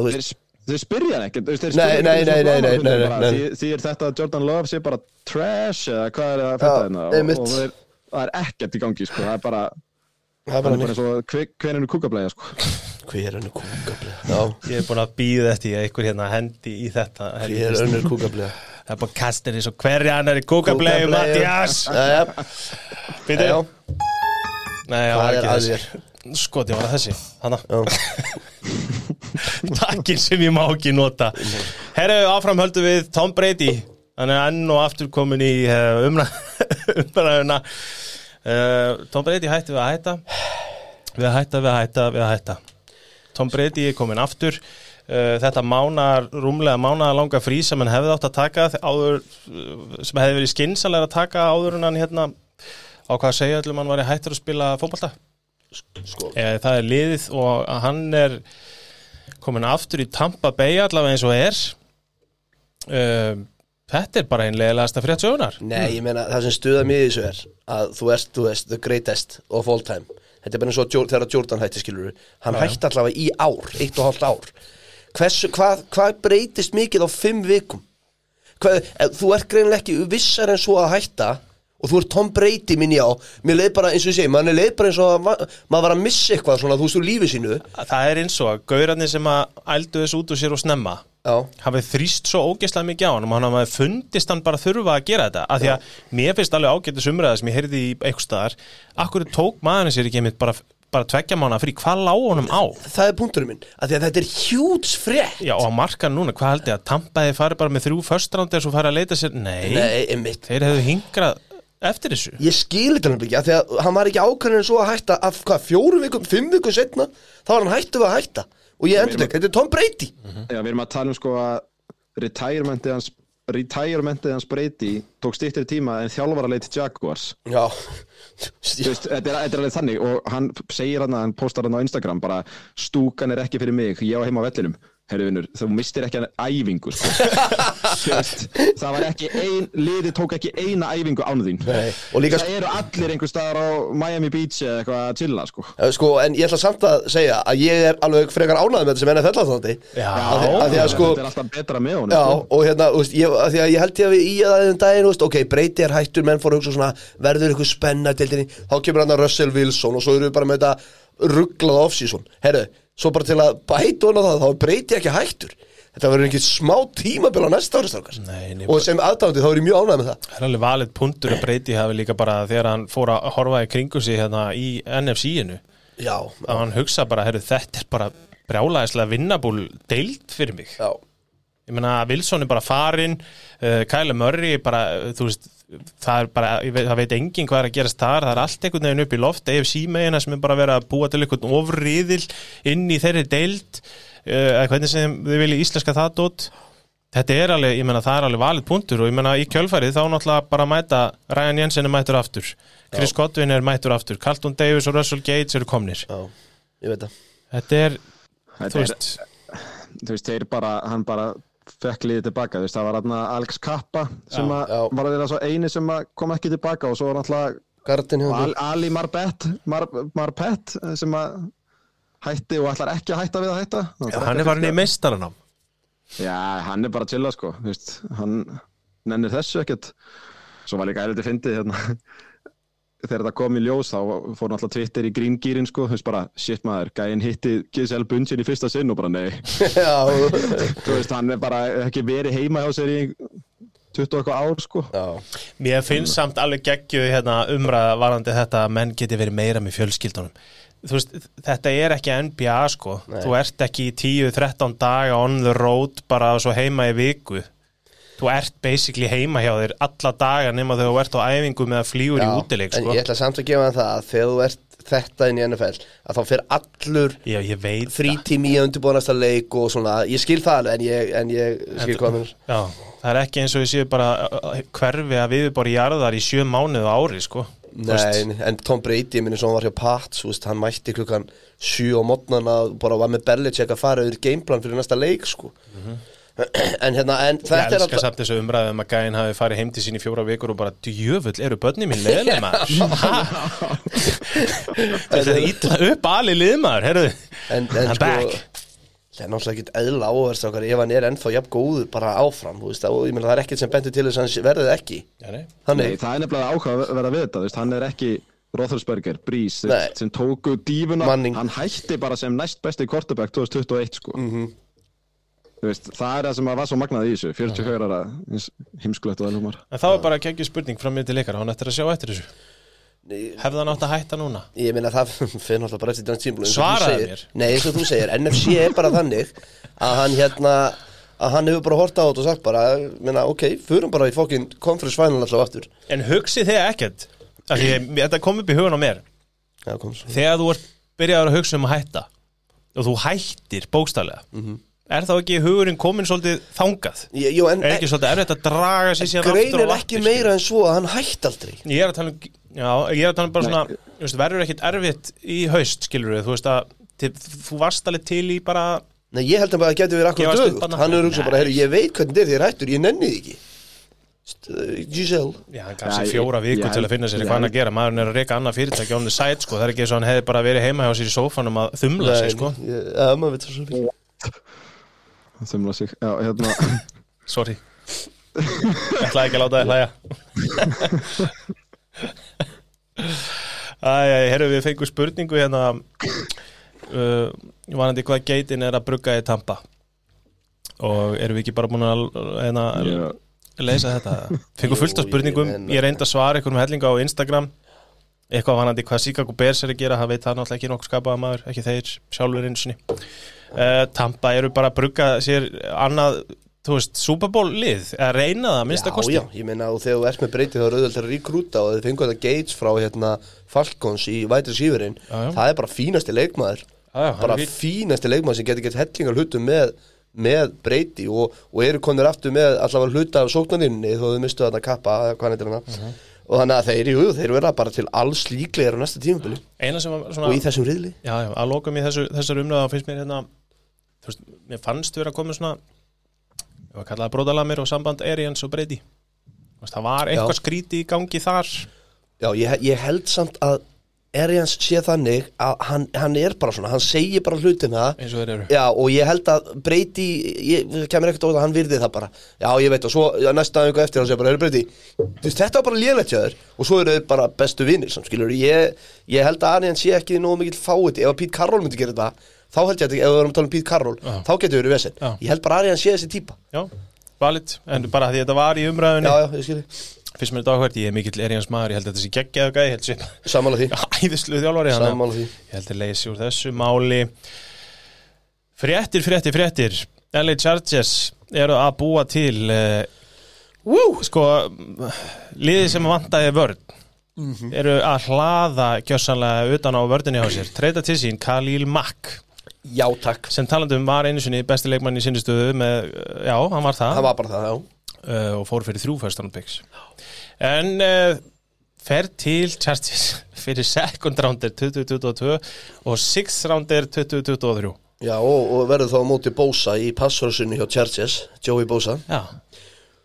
þú Þeir, þeir spyrja hann ekkert þeir Nei, spyrja nei, ekkert nei, nei, nei, nei, nei. Því, er þetta að Jordan Love sé bara trash eða hvað er það að Já, fæta hérna og, og þeir, það er ekkert í gangi sko, það er bara, Það er bara eins og hver- hver er kúkablega sko. Hver er önnur kúkablega? Já, Ég er búin að býða eftir að einhver hérna hendi í þetta hver er önnur kúkablega? Það er bara kastir eins og hverja hann er í kúkablegu Mattias. Býtu já, Nei, það Hvað var er ekki að þessi Skoti var það þessi Hanna já. Takkin sem ég má ekki nota. Herru, áfram höldum við Tom Brady. Hann er enn og aftur komin í umræ umræðuna. Uh, Tom Brady hætti við að hætta. Við að hætta, við að hætta, við að hætta. Tom Brady er komin aftur. Uh, Þetta mánar, rúmlega mánar langa frí sem hann hefði átt að taka áður, sem hefði verið skinsalega að taka áður en hann hérna á hvað að segja öllum hann var hættur að spila fótbolta Sko, Eh, það er liðið og hann er komin aftur í Tampa Bay allavega eins og er. Um, þetta er bara einlega frétt sögunar nei, ég meina það sem stuða mér í þessu er að þú ert, þú veist, the greatest of all time. Þetta er bara eins og þegar Jordan hætti skilur Hann hætti allavega í ár, eitt og hálft ár. Hversu, hvað, hvað breytist mikið á fimm vikum? Hvað, ef, þú ert greinilega ekki vissar en svo að hætta og þú ert Tom Brady minni á mér leið bara eins og ég segi, mann leið bara eins og að ma- maður var að missa eitthvað svona, þú veist, úr lífi sínu. Það er eins og að gaurarnir sem að ældu þessu út úr sér og snemma Já, hafið þrýst svo ógeðslega mikið á hann og hann hafið fundist hann bara þurfa að gera þetta. Af því að mér finnst alveg ágættis umræða sem ég heyrði í eitthvað staðar. Akkur tók maðurinn sér ekki einmitt bara, bara tveggja mánu frí, hvað lá honum á? það er punkturinn minn. Að því að þetta er hjúts frétt Já, og að marka núna, hvað held ég að Tampaði fari bara með þrjú förstrándi og svo fari að leita sér? Nei, Nei, þeir hefðu hingrað eftir þessu? Ég skil þetta náttúrulega ekki, af því að hann var ekki ákvæmlega svo að hætta af hvað, fjóru vikum, fimm vikum setna þá var hann hættu við að hætta. Og ég endur þetta er Tom Brady. Já, við erum að tala um sko að retirementið hans retirementið hans breyti tók stýttir tíma en þjálfara leiti Jaguars. Já. Þú veist, þetta, er, þetta er alveg þannig og hann segir hann að hann postar hann á Instagram bara stúkan er ekki fyrir mig, ég á heima á vellinum herru vinnur, þú mistir ekki æfingu sko. Það var ekki ein, liði tók ekki eina æfingu án þín líka það eru allir einhver staðar á Miami Beach eða eitthvað að chilla sko. Sko, en ég ætla samt að segja að ég er alveg frekar ánægð með þetta sem því að sko þetta er alltaf betra með honum Já, sko. og hérna, veist, ég, að því að ég held ég að við í að þeim daginn, veist, ok, breyti er hættur, menn fór að hugsa svona, verður ykkur spenna deildinni, þá kemur hann að Russell Wilson og svo eru við bara með þetta rugglað off-season, herru, svo bara til að bæta hona það, þá breyti ekki hættur. Þetta verður ekki smá tímabil á næsta ári nei, og sem aðdándi þá er ég mjög ánægð með það. Það er alveg valið punktur að breyti hafi líka bara þegar hann fór að horfa í kringu sig hérna í NFC-inu Já, að hann hugsa bara, herru, þetta er bara brjálæðislega vinnabúl deild fyrir mig. Já, ég meina, Wilson er bara farinn uh, Kyle Murray er bara, uh, þú veist það er bara, ég veit, það veit enginn hvað er að gerast þar. Það er allt einhvern veginn upp í loft. AFC megina sem er bara verið að búa til einhvern ofriðil inn í þeirri deild uh, eða hvernig sem þið viljið íslenska það dót þetta er alveg, ég meina það er alveg valið punktur og ég meina í kjölfærið þá náttúrulega bara mæta Ryan Jensen er mættur aftur. Chris Godwin er mættur aftur. Carlton Davis og Russell Gates eru komnir. Já, ég veit það. Þetta er, Þetta þú er- veist þú veist, þeir bara, hann bara fekk liðið tilbaka, þú veist, það var hann Alex Kappa sem Já, að já. var að vera svo eini sem kom ekki tilbaka og svo var hjá Al, Ali Marbet Mar, Marbet sem að hætti og ætlar ekki að hætta við að hætta. Já, hann er farin í meistaranám. Já, hann er bara chilla sko, þú veist, hann nennir þessu ekkert. Svo var líka eða fyndið hérna þegar það kom í ljós þá fór náttúrulega Twitter í gríngýrin sko, þú veist bara, shit maður, gæinn hitti Giselle Bundchen í fyrsta sinn og bara nei. Já, þú veist, hann er bara ekki verið heima hjá sér í 20 og eitthvað ár sko. Já, Mér finnst samt alveg geggju hérna, umræða varandi þetta að menn geti verið meira með fjölskyldunum. Þú veist, þetta er ekki NBA sko. Nei. Þú ert ekki í 10-13 daga on the road bara svo heima í viku Þú ert basically heima hjá þér alla daga nema þegar þú ert á æfingu með að flýgur í útileik En sko. ég ætla samt að gefa það að þegar þú ert þetta inn í NFL að þá fer allur Já, ég frítími í undirbúinasta leik og svona, ég skil það alveg, en ég, en ég skil Já, það er ekki eins og við séum bara uh, hverfi að við bara jarðar í sjö mánuð á ári sko. Nei, en Tom Brady, ég minni svo hann var hjá Pats, veist, hann mætti klukkan 7 á mótnana bara var með Belichick að fara yfir gameplan fyrir næsta leik, sko En hérna, en Ég þetta er elska samt þessu umræðum að gæinn hafi farið heim til sín í fjóra vikur og bara djöfull eru börni mín leðileg maður Ha? Þetta er ítla upp ali liðmaður, herruðu En, en I'm sko, back. það er náttúrulega ekkit eðla áverst okkar ef hann er ennþá jafn góður bara áfram, þú veist, og ég meina það er ekkit sem bentur til þess að hann verðið ekki Já, nei. Nei, það er nefnilega áhuga að vera við þetta, þú veist, hann er ekki Breeze, Nei. sem tóku dífuna, Manning. hann hætti bara sem næst besti quarterback 2021 sko Mhm. Þú veist, það er það sem að var svo magnað í þessu 44 ára, eins heimskulegt og það hlumar En þá er bara að kegja spurning fram með til leikara, hann eftir að sjá eftir þessu? Hefði hann átt að hætta núna? ég meina það fyrir náttúrulega bara eftir þannig tímul Svaraðu mér. Nei, eins og þú segir, NFC er bara þannig að hann hérna að hann hefur bara horta á þetta og sagt bara meina, ok, förum bara í fokkin conference final alltaf aftur. En hugsi þið ekkert af því ég- Þetta kom upp í hugun á mér. Já, Þegar þú ert byrjaður að hugsa um að hætta og þú hættir bókstaflega Mhm. Er þá ekki hugurinn komin svolítið þangað? Ég- Jú, en Er ekki svolítið erfitt að draga sér síðan aftur á greinir lappir, ekki skilur? meira en svo að hann hætti aldrei. Ég er að tala um, já, ég er að tala um bara svona, þú veist, verður ekkit erfitt í haust, skilur við, þú veist að til, þú varst alveg til í bara, Nei, ég held að bara að geti verið akkur dögut? Hann er hugsað bara, Nei. herru, ég veit hvernig þetta er er hættur, ég nenni því ekki. Uh, Giselle. Já, hann gaf sér fjóra viku já, til að finna sér hvað hann að gera, maðurinn er að reyka annað fyrirtæki on the side, sko, það er ekki eins og hann hefði bara verið heima hjá sér í sófanum að þumla sig, sko, ég- Já, maður veit það svo fyrir Þumla sig, já, hérna. Sorry, ég ætlaði ekki að láta þið hlæja. Æ, herru, við fengum spurningu hérna, uh, varandi hvað geitin er að brugga í Tampa. Og erum við ekki bara búin að hérna, Já. leysa þetta? Fengum fullt af spurningum, ég reyndi að svara einhverjum hellinga á Instagram. Eitthvað vanandi hvað Chicago Bears er að gera það veit það náttúrulega ekki nokkuð skapaða maður ekki þeir sjálfur einu sinni uh, Tampa eru bara að brugga sér annað, þú veist, Super Bowl lið að reyna það, að minnsta Já, kosti. já, ég meina og þegar þú ert með breytið þá er auðvitað að rekrúta og þið fengur þetta Gates frá hérna Falcons í vætri já. það er bara fínasti leikmaður. Já, já, bara fínasti leikmaður sem getur gett hellingar hlutum með, með breyti og, og eru konir aftur með allavega hluta af sóknaninni þó þau mistu þarna kappa hvað er hana Mhm. og þannig að þeir, jú, þeir vera bara til alls líklegir á næsta tímabili. Eina sem var og í þessum riðli. Já, já, að lokum í þessu, þessar umræða finnst mér hérna þú veist, mér fannst vera að koma svona ég var kallaði bróðalamir og samband Arians og veist, það var eitthvað skríti í gangi þar. Já, ég, ég held samt að Arians sé þannig að hann, hann er bara svona, hann segir bara hlutina. Eins og þeir eru. Já, og ég held að breyti, ég það kemur ekkert óða, hann virði það bara. Já, ég veit, og svo já, næsta aðeins eftir hann segir bara, er veist, þetta var bara lélegt hjá þér. Og svo eru þau bara bestu vinnir, skilur ég, ég held að Arians sé ekki nógu mikill fáið Ef að Pete Carroll myndi gera þetta Þá held ég að, ef við erum að tala um Pete Carroll Já. Þá getur verið vesen. Já. Ég held bara að Arians sé þessi típa. Já, valid, en bara því þetta var í umræðunni. Já, já, ég skilji, finnst mér þetta áhvert, ég er mikill Arians maður ég held að þetta sé geggjaðu gæði, ég held að sé sammála því. æðislu þjálfari að Sammála því. Ég held að leysi úr þessu máli. Fréttir, fréttir, fréttir. LA Chargers eru að búa til uh, sko liðið sem vantaði vörn eru að hlaða gjössanlega utan á vördinni á sér. Treyta til sín Khalil Mack Já, takk. Sem talandum var einu sinni besti leikmann í sinnistöðu með, uh, já, hann var það. Það var bara það, já. Uh, og fór fyrir þrjú first round picks. En uh, fer til Chargers fyrir second rounder 2022 og sixth rounder 2023 Já, og, og verður þá á móti Bósa í passvörðsunni hjá Chargers, Joey Bósa já,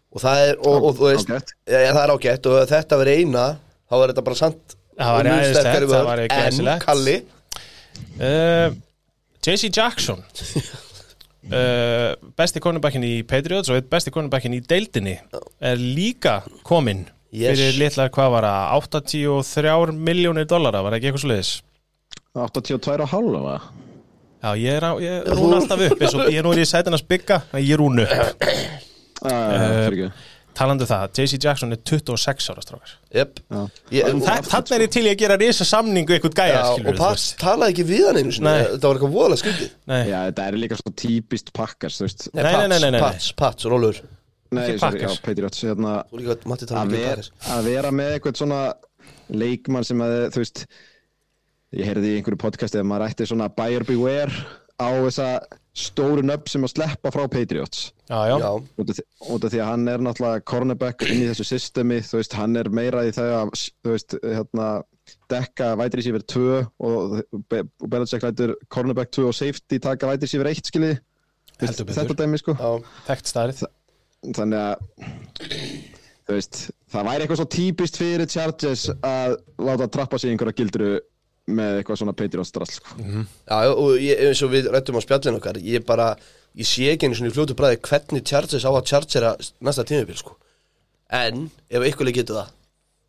og það er, og, og þú veist Ágætt. ja, það er ágætt og þetta verið eina þá er þetta bara sant Það væri og mun æðislegt, sterkari það vörn. væri en. Kalli, uh, JC Jackson uh, besti cornerbackin í Patriots og einn besti cornerbackin í deildinni er líka kominn Yes. fyrir litlar, hvað var það, 83 miljónir dollara, var ekki eitthvað sluðis? 82 og halva Já, ég er, á, ég er rún alltaf upp ég er nú í sætina að spygga, en ég er rún upp uh, Talandu um það, JC Jackson er 26 ára strákar. Þa- Þannig er ég til í að gera risa samningu eitthvað gæja, Já, skilur og Pats talaði ekki við hann einu sinni. Þetta var eitthvað voðalega Já, þetta er líka svo típist pakkars. Pats, Pats, Rólur Nei, sorry, já. Patriots hérna, tala að, um ver, að vera með eitthvað svona leikmann sem að, þú veist ég heyrði í einhverju podcasti að maður ætti svona buyer beware á þessa stóru nöfn sem að sleppa frá Patriots. Já, já, Já, út af, því, út af því að hann er náttúrulega cornerback inn í þessu systemi, þú veist, hann er meira í það að, þú veist, hérna dekka vætir í sífur 2 og, og Belichick lætur cornerback 2 og safety taka vætir í sífur 1 skilji Heldur betur. þetta dæmi sko. Já, þekkt staðrið þannig að þú veist, það væri eitthvað svo típist fyrir Chargers að láta trappa sig einhverja gildru með eitthvað svona Patriots drall sko. já, og ég, eins og við rættum á spjallin okkar Ég bara, ég sé ekki einu svona í fljótu bræði Hvernig Chargers á að Chargera næsta tímabil sko. En, ef ykkurlega getur það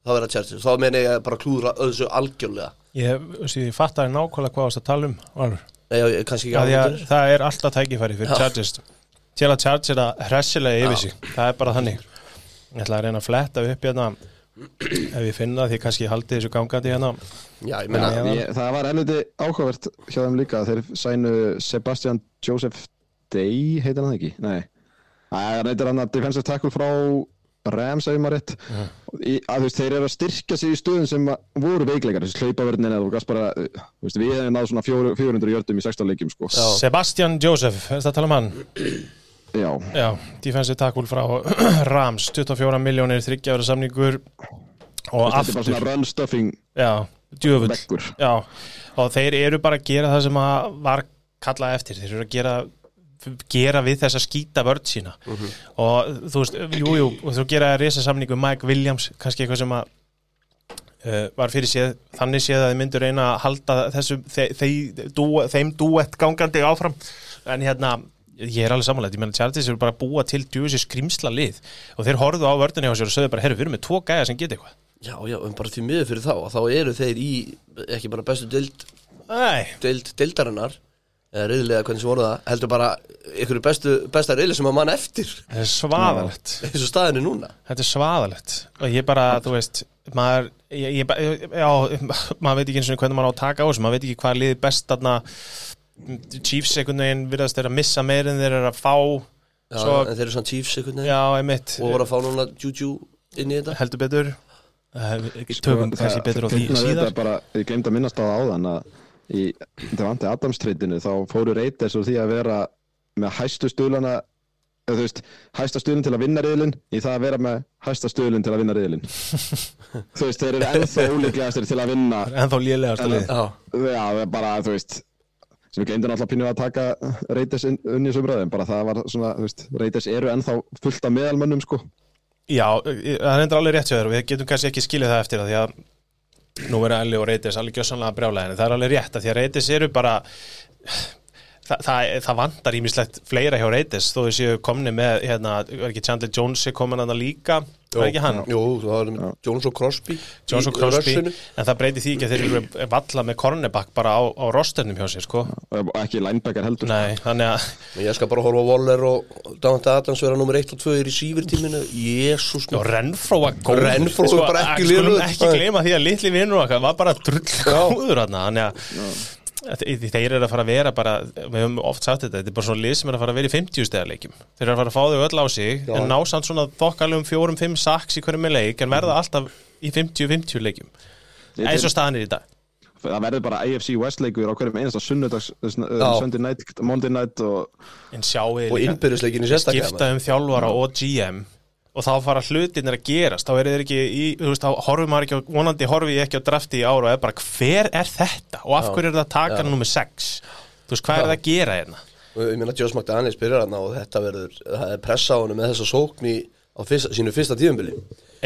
Þá verða Chargers, þá meina ég bara klúðra öðsu algjörlega. Ég, ég fattar nákvæmlega hvað varst að tala um. Nei, já, kannski ekki áhendur það er alltaf tækifæri fyrir Já. Chargers til að Chargers að hressilega yfir sig. Það er bara þannig. Ég ætla að reyna að fletta upp hérna ef ég finna því kannski haldi þessu gangandi hérna Já, ég meina, Já, ég, það var helviti áhugavert hjá þeim líka þeir sænu Sebastian Joseph Day heitir hann ekki? Nei, það heitir hann að defensive tackle frá Rams ef ég maður rétt í, að veist, þeir eru að styrkja sig í stöðum sem voru veikleikar, þessi þú veist, við hefum náð svona fjóru- 400 jördum í 16 leikjum sko. Sebastian Joseph, er þetta að tala um hann? Já, Já, defensive tackle frá Rams. 24 miljónir, þryggjára samningur og þetta er bara svona aftur run stuffing Já, djöfull. vekkur Já, og þeir eru bara að gera það sem að var kallað eftir. Þeir eru að gera gera við þessa skýta vörd sína. Og þú veist, jú, jú og þú gera resa samning um Mike Williams kannski eitthvað sem að uh, var fyrir séð, þannig séð að þið myndur reyna að halda þessu þe þe dú, þeim dúett gangandi áfram. En hérna, ég er alveg samanlega ég meina Chargers eru bara að búa til djúsi skrimsla lið. Og þeir horfðu á vördunni á sér og sögðu bara, herru, við erum með tvo gæja sem geta eitthvað. Já, já, en bara því miður fyrir þá Þá eru þeir í, ekki bara bestu deild Nei, deild, deildarinnar eða reyðlega hvernig sem voru það heldur bara ykkur bestu, besta reyðlega sem að mann eftir. Það er svaðalegt. Og staðinu núna. Þetta er svaðalegt. Og ég bara, þú veist maður, ég, ég, já, maður veit ekki eins og hvernig maður á að taka á þessu maður veit ekki hvað liði best þarna Chiefs einhvern veginn virðast þeir að missa meir en þeir eru að fá. Já, Svo- en þeir eru svona Chiefs einhvern veginn. Já, einmitt, og voru að fá núna Juju inn í þetta. Heldur betur. Uh, tökum kannski betur á því síðar. bara, ég glemt að minnast á það áðan að í Devante Adams treytinu þá fóru Raiders úr því að vera með hæstu stuðlana eða þú veist, hæsta stuðlun til að vinna riðlinn í það að vera með hæsta stuðlun til að vinna riðlinn þú veist, þeir eru ennþá ólíklegastir til að vinna en þá lélegast að lið já, bara, þú veist sem við glemdum alltaf pínu að taka inn, unni þessu umræðum, bara það var svona Raiders eru ennþá fullt af meðalmönnum sko, já, eh, það er endur alveg rétt þér og við getum kannski ekki skilið það eftir það því að nú verður Elli og Reytis alveg gjössanlega brjálæðin það er alveg rétt að því að Reytis eru bara það, það, það vantar ímislegt fleira hjá Reytis þó þau séu komni með hérna, var ekki Chandler Jones er komin að líka? Var ekki hann? jú, það var Jones og Crosby Jones og Crosby, en það breyti því ekki að þeir eru valla með cornerback bara á, á rosternum hjá sér sko. ekki linebacker heldur. Nei, þannig að Men ég skal bara horfa á Waller og Davante Adams vera nummer 1 og 2 í receiver-tíminu. Jésús og Renfró var góð Renfró er bara ekki skulum lélegur. ekki gleyma því að litli vinnur okkar var bara drull góður hann að þeir eru að fara að vera bara við höfum oft sagt þetta, þetta er bara svona lið sem er að fara að vera í 50 stegar leikjum. Þeir eru að fara að fá þau öll á sig Já. en ná samt svona þokkalum fjórum-fimm saks í hverju með leik en verða alltaf í 50-50 leikjum eins og staðan er í dag. Það verður bara AFC West leikur á hverjum einasta sunnudags uh, Já. Sunday night, Monday night og og innbyrðisleikinni sérstaklega skipta um þjálfara og GM og þá fara hlutinir að gerast. Þá eru þeir ekki í, þú veist, þá horfum maður ekki vonandi horfi ég ekki á drafti í ára og er bara hver er þetta? Og af Já. hverju er það að taka hann nummer 6 þú veist, hvað er það að gera hérna? Og ég meina Joss McDaniels byrjar hann og þetta verður það er pressa á hann með þessa sókn í á fyrsta, sínu fyrsta tíðumbili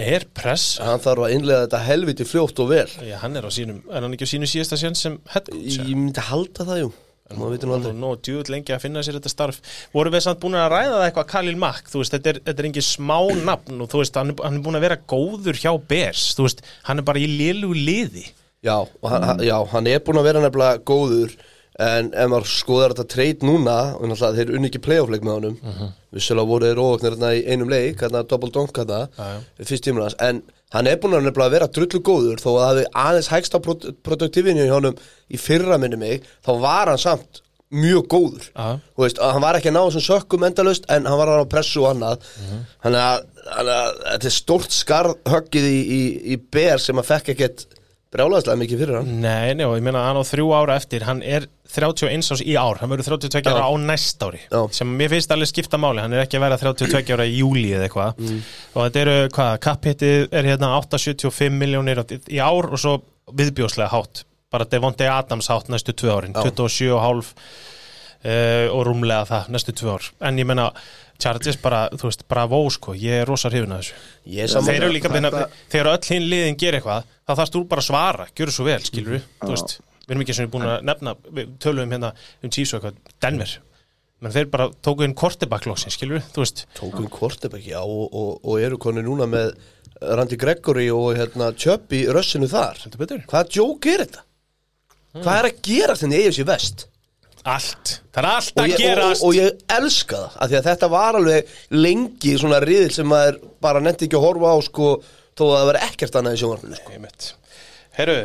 er press? Hann þarf að innlega þetta helviti fljótt og vel. Já, hann er á sínum, er hann ekki á sínu síðasta sén sem head coach? ég myndi halda það jú En maður nú aldrei. Nú, djúvill lengi að finna sér þetta starf Vorum við samt búin að ræða það eitthvað Khalil Mack Þú veist, þetta er, þetta er engin smá nafn og þú veist, hann, er- hann er búin að vera góður hjá Bears Þú veist, hann er bara í lélugu liði Já, hann, hann- já, hann er búin að vera nefnilega góður en ef maður skoðar þetta treyt núna og náttúrulega þeir unni ekki playoff-leik með honum Mhm. vissulega voru þeir óvöknir hérna í einum leik hérna double donk já. fyrst tímur en hann er búin að vera drullu góður þó að það hafi aðeins hægst á produktífinu í honum í fyrra minni mig, þá var hann samt mjög góður. Veist, hann var ekki að ná þessum sökkum endalaust en hann var að pressu og annað. Þannig að, þannig að þetta er stórt skarð höggið í, í, í ber sem að fekk ekkert brjálaðslega mikið fyrir hann Nei, og ég meina hann á þrjú ára eftir Hann er 31 árs í ár Hann verður 32 ára á næst ári Já. Sem mér finnst alveg skipta máli Hann er ekki að vera 32 ára í júli eða eitthvað Mm. Og þetta eru, hvað, kappittið er hérna 875 miljónir í ár Og svo viðbjóslega hátt Bara Devontae Adams hátt næstu tvö árin Já. 27,5 uh, og rúmlega það næstu tvö ár. En ég meina, Chargers bara, þú veist, bravo sko. Ég er rosa hrifin að þessu. Þeir eru líka þetta... þegar öll hinn liðin gerir eitthvað þá þarfst þú bara að svara, gjöru svo vel, skilur við þú veist, við erum ekki sem við búin að nefna við tölum hérna um Chiefs og eitthvað Denver, menn þeir bara tóku inn kortebakklósin, skilur við, þú veist. Tókum kortebæk, já, og, og, og eru konu núna með Randy Gregory og hérna Chubb í rössinu þar. Hvaða djók er þetta? Hvað er að gera þenni EFC Vest? Allt. Það er allt að gerast. og, ég elska það, af því að þetta var alveg lengi svona riðil sem maður bara nefndi ekki að horfa á sko, þó að það veri ekkert annað í sjónvarpinu sko. Herru,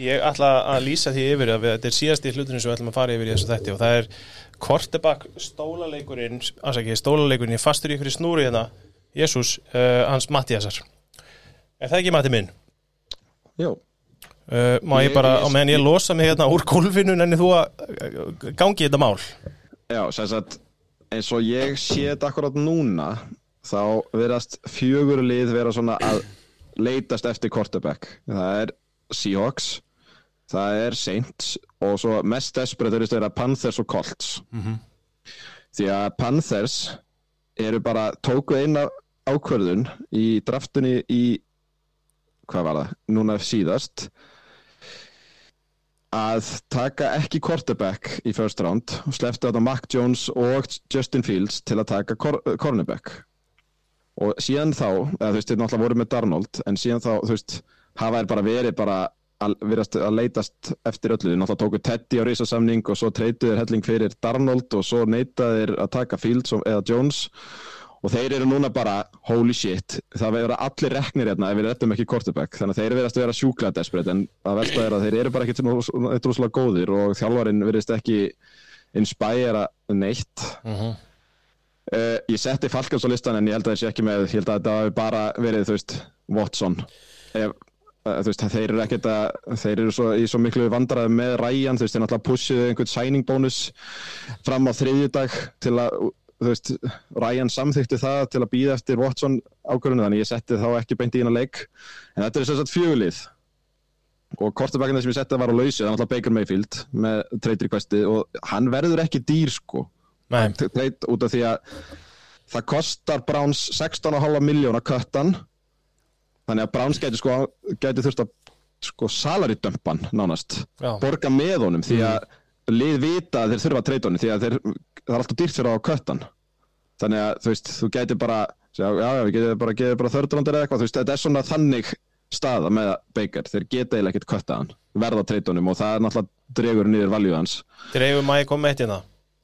ég ætla að lýsa því yfir að við, þetta er síðasti hluturinn sem við ætlum að fara yfir í þessu þætti og það er kortebak stólaleikurinn afsaki, stólaleikurinn, ég fastur í ykkur í snúri hérna. Jésús, uh, hans Mattiasar. Er það ekki Matti minn? Jó, Uh, má ég bara, á meðan ég losa mig hérna úr gólfinu nenni þú að uh, gangi þetta mál? Já, sem sagt eins og ég sé þetta akkurat núna þá verðast fjögur lið vera svona að leitast eftir quarterback. Það er Seahawks það er Saints og svo mest desperate verðist vera Panthers og Colts. Því að Panthers eru bara tóku eina ákvörðun í draftunni í hvað var það, núna síðast að taka ekki quarterback í first round. Og sleftu þetta Mac Jones og Justin Fields til að taka cor cornerback. Og síðan þá, eða þú veist, þeir náttúrulega voru með Darnold en síðan þá, þú veist, hafa þeir bara verið bara að, að leitast eftir öllu, þeir náttúrulega tóku Teddy á risasamning og svo treytuðu þeir helling fyrir Darnold og svo neitaðu þeir að taka Fields eða Jones. og þeir eru núna bara, holy shit það verður allir reknir hérna ef við rettum ekki quarterback, þannig að þeir verðast að vera sjúkla desperate, en að versta er að þeir eru bara ekkit eitthvað rosalega góðir og þjálfarinn verðist ekki inspæra neitt. Uh, ég setti Falkans á listan en ég held að þessi ekki með ég held að þetta hafi bara verið þú veist Watson. Ef, uh, þú veist, þeir eru ekkert að þeir eru svo, í svo miklu vandræði með Ryan þú veist, þeir náttúrulega pushuðu einhvern signing bónus fram á þriðjudag til að þú veist, Ryan samþykti það til að býða eftir Watson ákvörðinu þannig ég setti þá ekki beint í hérna leik. En þetta er sagt fjögulið og kortabækina sem ég setti var á lausi það er náttúrulega Baker Mayfield með trade requesti og hann verður ekki dýr sko. Treyt út af því að það kostar Browns 16,5 miljón að köttan þannig að Browns gæti sko gæti þurft að sko salary dumpan nánast, Já. borga með honum því að lið vita að þeir þurfa að treyta honum því að þeir, það er alltaf dýrt fyrir á köttan þannig að þú veist, þú gæti bara já, já, við getum bara, getum bara þördrandir eða eitthvað, þú veist, þetta er svona þannig staða með Baker, þeir geta eiginlega ekkert köttaðan verða að treyta honum og það er náttúrulega dregur niður valjú hans. Dreifum að ég kom með eitt hérna.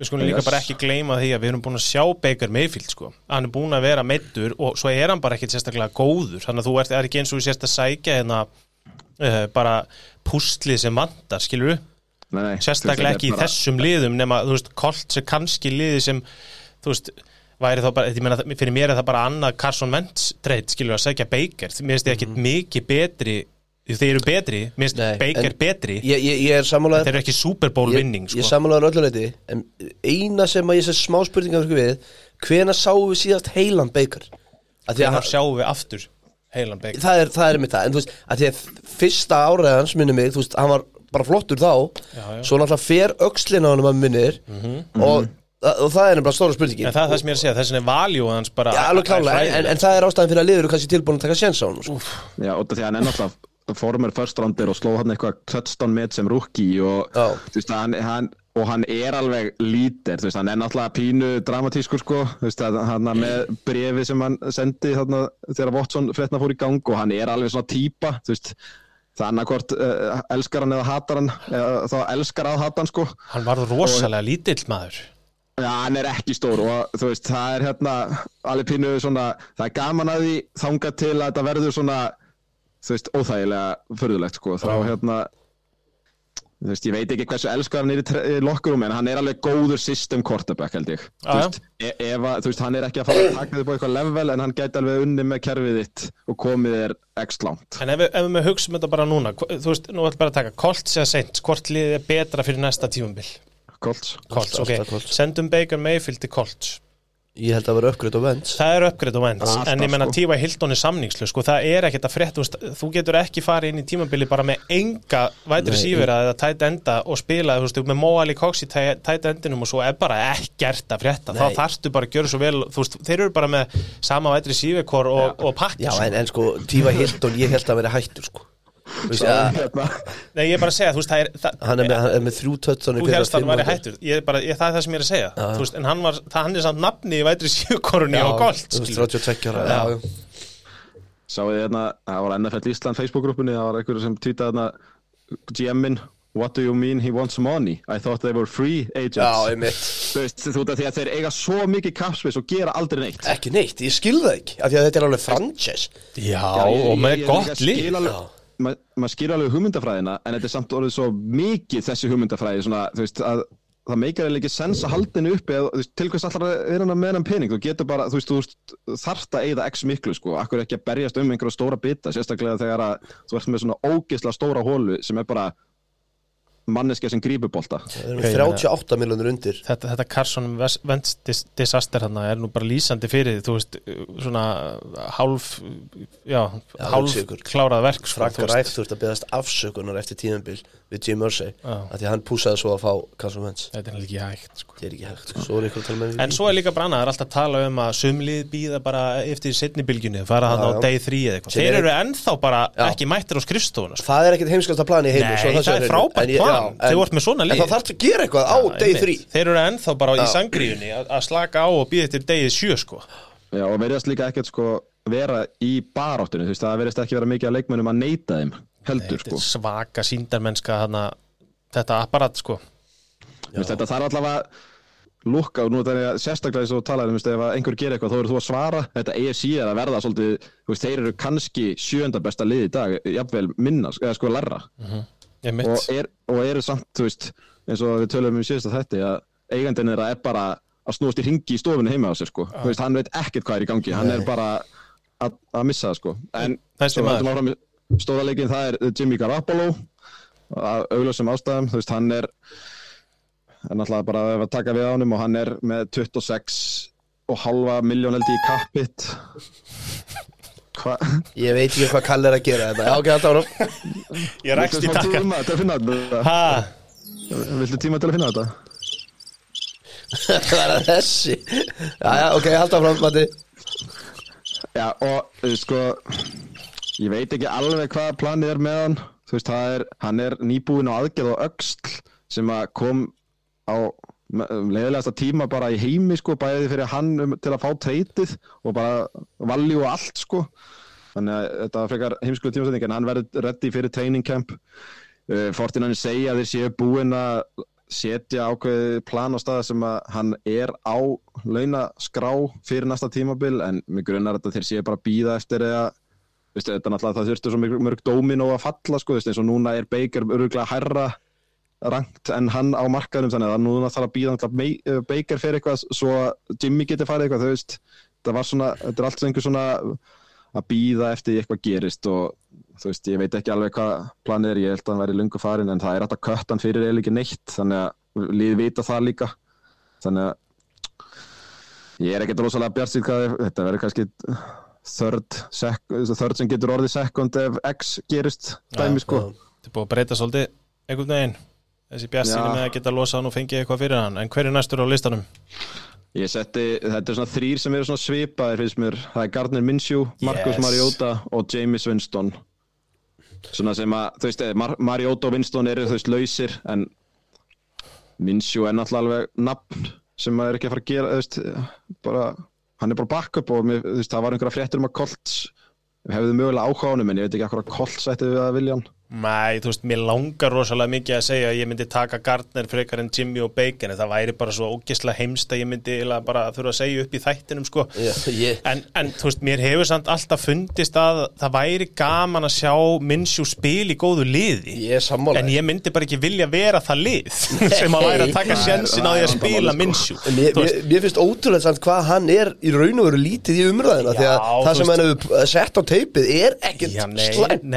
Við skulum líka Yes. bara ekki gleyma því að við erum búin að sjá Baker Mayfield sko. Hann er búin að vera meittur og svo er hann bara ekkit sérstaklega góður. Þannig að þú ert er ekki eins og sérst að sækja hérna uh, bara pústlið sem vantar, skilur við Nei, nei, sérstaklega er ekki í bara- þessum liðum nema, þú veist, Colt sem kannski liði sem, þú veist væri þá bara, ég meina, fyrir mér er það bara annað Carson Wentz treyt, skilur að segja Baker. Mér finnst þið ekkit mikið betri þeir eru betri, mér finnst Baker betri. ég, ég, ég er sammálaður þeir eru ekki Super Bowl ég, winning, ég sko. sammálaður ölluleiti en eina sem að ég sé smá spurningar við hvena sáum við síðast heilan Baker? Að því að þannig hann, að sjáum við aftur heilan Baker? Það er, það er mitt það en þú veist, að því að fyrsta árið hans minni mig, þú veist, hann var bara flottur þá. Já, já. svo náttúrulega fer öxlin á hann að minnir og, og það er nefnilega stóra spurningin. En það er það sem ég er að segja, þessin er valjú hans bara Já, alveg klálega, en, en það er ástæðan fyrir að liður kannski tilbúin að taka séns á hann sko. Já, út af því að hann er náttúrulega former first rounder og sló hann eitthvað touchdown met sem rookie og Já. þú veist, hann, hann, og hann er alveg lítir, þú veist, hann er náttúrulega pínu dramatískur sko, þú veist, að hann er með brefi sem hann sendi þarna þegar Watson frétna fór í gang og hann er alveg svona típa, þú veist það er annarkvort uh, elskar hann eða hatar hann eða þá elskar að hata hann sko. Hann var rosalega lítill maður. Já, hann er ekki stór og þú veist, það er hérna alveg pínu svona, það er gaman að því þanga til að þetta verður svona þú veist, óþægilega förðulegt sko, þá hérna veist, ég veit ekki hversu elskar hann er í, lokkurum en hann er alveg góður system quarterback held ég, veist, e ef að, þú veist, hann er ekki að fara að taka þig på eitthvað level en hann gæti alveg unni með kerfið þitt og komið þér x langt. En ef ef við hugsaum þetta bara núna Þú veist, nú ætlum bara að taka Colts eða Saints. Hvort liðið er betra fyrir næsta tímumbil Colts. Colts, Alltaf- ok Colts. Sendum Baker Mayfield til Colts Ég held að vera uppgriðt á vends Það er uppgreitt og vends En ég menna sko. T.Y. Hilton er samningslu sko, Það er ekkert að frétta þú getur ekki farið inn í tímabili bara með enga vætri sífira eða tætt enda og spila þú veist, með Moali Cox í tætt endinum og svo er bara ekkert að frétta Þá Nei. þarftu bara að gjöra svo vel þú veist, Þeir eru bara með sama vætri sífikor og, og pakki Já, en, en sko, Tífa Hilton, ég held að vera hættur sko veist, hérna Nei, ég er bara að segja, þú veist, það er það, Hann er með, hann er með þrjú tötsan Þú helst að hann væri hættur ég er bara, ég, Það er það sem ég er að segja Já. Þú veist, En hann, var, það, hann er samt nafni í vætri sífikorunni á Colt Þú veist, skilur. 32 ára Já. Já, já. Sáðu þið hérna, það var NFL Ísland Facebook-grúpunni, það var einhverju sem tweetaði hérna GM-in, what do you mean he wants money? I thought they were free agents. Já, einmitt Þú veist, þú veist því að þeir eiga svo mikið kapsveis og gera aldrei neitt. Ekki neitt, ég skil það ekki Af því að þetta er alveg franchise Já, ég- og með ég- ég gott líf alveg- ma- Maður skilur alveg hugmyndafræðina, en þetta er samt orðið svo mikið þessi hugmyndafræði, svona, veist, að það meikar eða ekki sens að halda henni uppi eða, veist, til hvers allar er hann með hennan pening? Þú getur bara, þú veist, þú þarft að eigða x miklu, sko, akkur ekki að berjast um einhverja stóra bita, sérstaklega þegar að þú ert með svona ógeðslega stóra hólu sem er bara manneskja sem grípur bolta. Það ég meina- 38 miljonur undir. Þetta, þetta Carson Wentz dis disaster hann er nú bara lýsandi fyrir því, þú veist, svona hálf já, Já, hálf klárað verk sko, Frank þú veist. Ræk þurft að beðast afsökunar eftir tíðanbíl við Jim Irsay af því að hann púsaði svo að fá Carson Wentz. Þetta er ekki hægt sko. Er ekki hægt, sko. svo er að með en svo er líka bara annað, það er alltaf að tala um að sumlið býða bara eftir setni bylgjunni fara hann á day 3 eða eitthvað. Þeir er- eru ennþá bara Já. ekki mættir á skrifstofuna Það í Nei, það En Þau en- vart með svona En lið. þá þarf að gera eitthvað á Já, day einmitt. 3 þeir eru ennþá bara í Já. sangríunni að að slaka á og býða eftir degið 7 sko. Já, og verðast líka ekkert sko vera í baráttinu, þú veist, það verðast ekki vera mikið að leikmennum að neyta þeim, heldur þetta sko svaka síndarmennska hana, þetta apparat sko. Þú veist, þetta þarf allavega lukka og nú er það sérstaklega þess að tala um, ef að einhver gerir eitthvað, þá eru þú að svara þetta EFC er að verða svolítið, þú veist, þeir eru kannski sjönda besta lið í dag, jafnvel minna, eða sko larra ég mitt og, er, og eru samt, þú veist eins og við tölum um síðast að þetta að eigandinn þeirra er bara að snúast í ringi í stofunni heima á sér, sko, þú veist, hann veit ekkert hvað er í gangi, hann er bara að, að missa það, sko, en í stóðaleikin, það er Jimmy Garoppolo að augljósum ástæðum, þú veist, hann er er náttúrulega bara að taka við á honum og hann er með 26 og halva miljón held ég í kappit Hvað? Ég veit ekki hvað Kalle er að gera þetta. Já, ok, þetta árum ég rækst í Viltu takka tíma til að finna þetta? ha, Viltu tíma til að finna þetta? Það er þessi. Já, já, ok, halda fram, Matti. Já, og sko ég veit ekki alveg hvað planið er með hann. Þú veist, það er, hann er nýbúinn á aðgerð og öxl sem að kom á leiðilegasta tíma bara í heimi sko, bæði fyrir hann um, til að fá treytið og bara valju og allt sko. Þannig að þetta frekar heimskulega tímasetning en hann verður reddi fyrir training camp. Uh, Fortinanir segja að þeir séu búin að setja ákveði plan á staða sem að hann er á launaskrá fyrir næsta tímabil en mig grunnar þetta þeir séu bara að býða eftir eða þetta er náttúrulega það þurftu svo mörg, mörg dómin og að falla sko, eins og núna er Baker öruglega hærra rangt en hann á markaðum þannig að núna þarf að býða náttúrulega May- Baker fyrir eitthvað svo Jimmy geti farið eitthvað þú veist, það var svona, þetta er allt einhver svona að býða eftir eitthvað gerist og þú veist, ég veit ekki alveg hvað planið er, ég held að hann væri lungu farin en það er að kött hann fyrir eða ekki neitt þannig að liði vita það líka. Þannig að ég er ekkert rosalega bjart síð hvað þetta verður kannski third sem getur orðið second ef X gerist dæmi sko. þetta er búið að breyta svolítið einhvern veginn þessi bjassinu Já. með að geta losað hann og fengið eitthvað fyrir hann en hver er næstur á listanum? Ég setti, þetta er svona þrýr sem eru svona svipaðir finnst mér, það er Gardner Minshew, Marcus Yes. Mariota og James Winston svona sem að, þú veist, Mar Mariota og Winston eru þú veist lausir en Minsjú er náttúrulega alveg nafn sem maður er ekki að fara að gera, þú veist, bara, hann er bara backup og mér, þú veist, það var einhverja fréttur um að Colts hefðu mögulega áhuga á honum en ég veit ekki akkur að Colts ætti við að vilja hann. Nei, þú veist, mér langar rosalega mikið að segja að ég myndi taka Gardner frekar en Jimmy og Bacon en það væri bara svo ógislega heimst að ég myndi bara þurfa að segja upp í þættinum sko. Já, ég, en, en þú veist, mér hefur samt alltaf fundist að það væri gaman að sjá Minsjú spil í góðu liði. Ég sammála en ég myndi bara ekki vilja vera það lið sem að væri að taka sjensin á því að spila vandamálið, sko. Mér, finnst ótrúlega samt hvað hann er í raun og veru lítið í umræðina því að það sem hann hefur sett á teipið er ekkert slæmt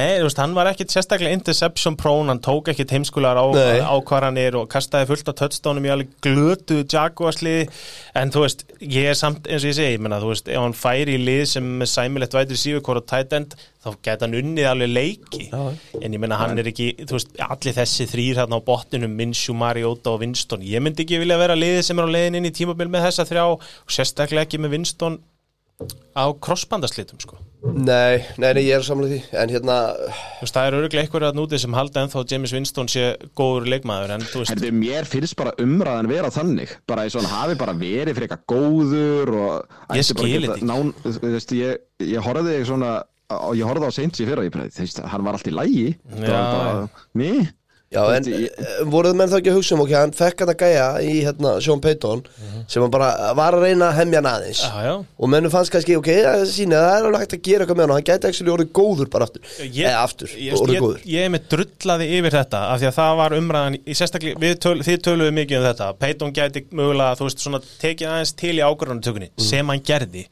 hann sérstaklega interception prone, hann tók ekkit heimskulegar á, Nei. ákvarðanir og kastaði fullt af touchdownum í alveg glötu Jaguarsliði, en þú veist ég er samt, eins og ég segi, ég menna, þú veist ef hann færi í lið sem sæmilegt síðu hvort á tight end, þá geta hann unnið alveg leiki, Já. en ég menna hann er ekki, þú veist, allir þessi þrýr hérna á botninum, Minshew, Mariota og Winston ég myndi ekki vilja vera liðið sem er á leiðin inn í tímabil með þessa þrjá og sérstaklega ekki með Winston á crossbandaslitum, sko. Nei, nei, nei, ég er samlega því. En hérna, Þú veist, það er öruglega einhverju að núti sem halda ennþá James Winston sé góður leikmaður en þú veist, Herðu, mér finnst bara umræðan vera þannig. Bara eins og hann hafi bara verið fyrir eitthvað góður og Ég ætti bara skil geta þetta þú veist, ég, ég horfði svona og ég horfði á Saints í fyrra ég bara, þú veist, hann var allt í lægi Já. ný já, en eh, voruð menn þá ekki að hugsa um ok, hann fekk hann að gæja í hérna Sean Payton sem hann bara var að reyna að hemja hann aðeins. Já og mennum fannst kannski, ok, það sína það er alveg hægt að gera eitthvað með hann og hann gæti ekki orðið góður bara aftur. Ég, eða aftur, ég, orðið ég, góður. ég er með drullaði yfir þetta af því að það var umræðan töl, þið töluðu mikið um þetta. Peyton gæti mögulega, þú veist, svona tekið aðeins til í ákvörðanutökunni sem hann gerði.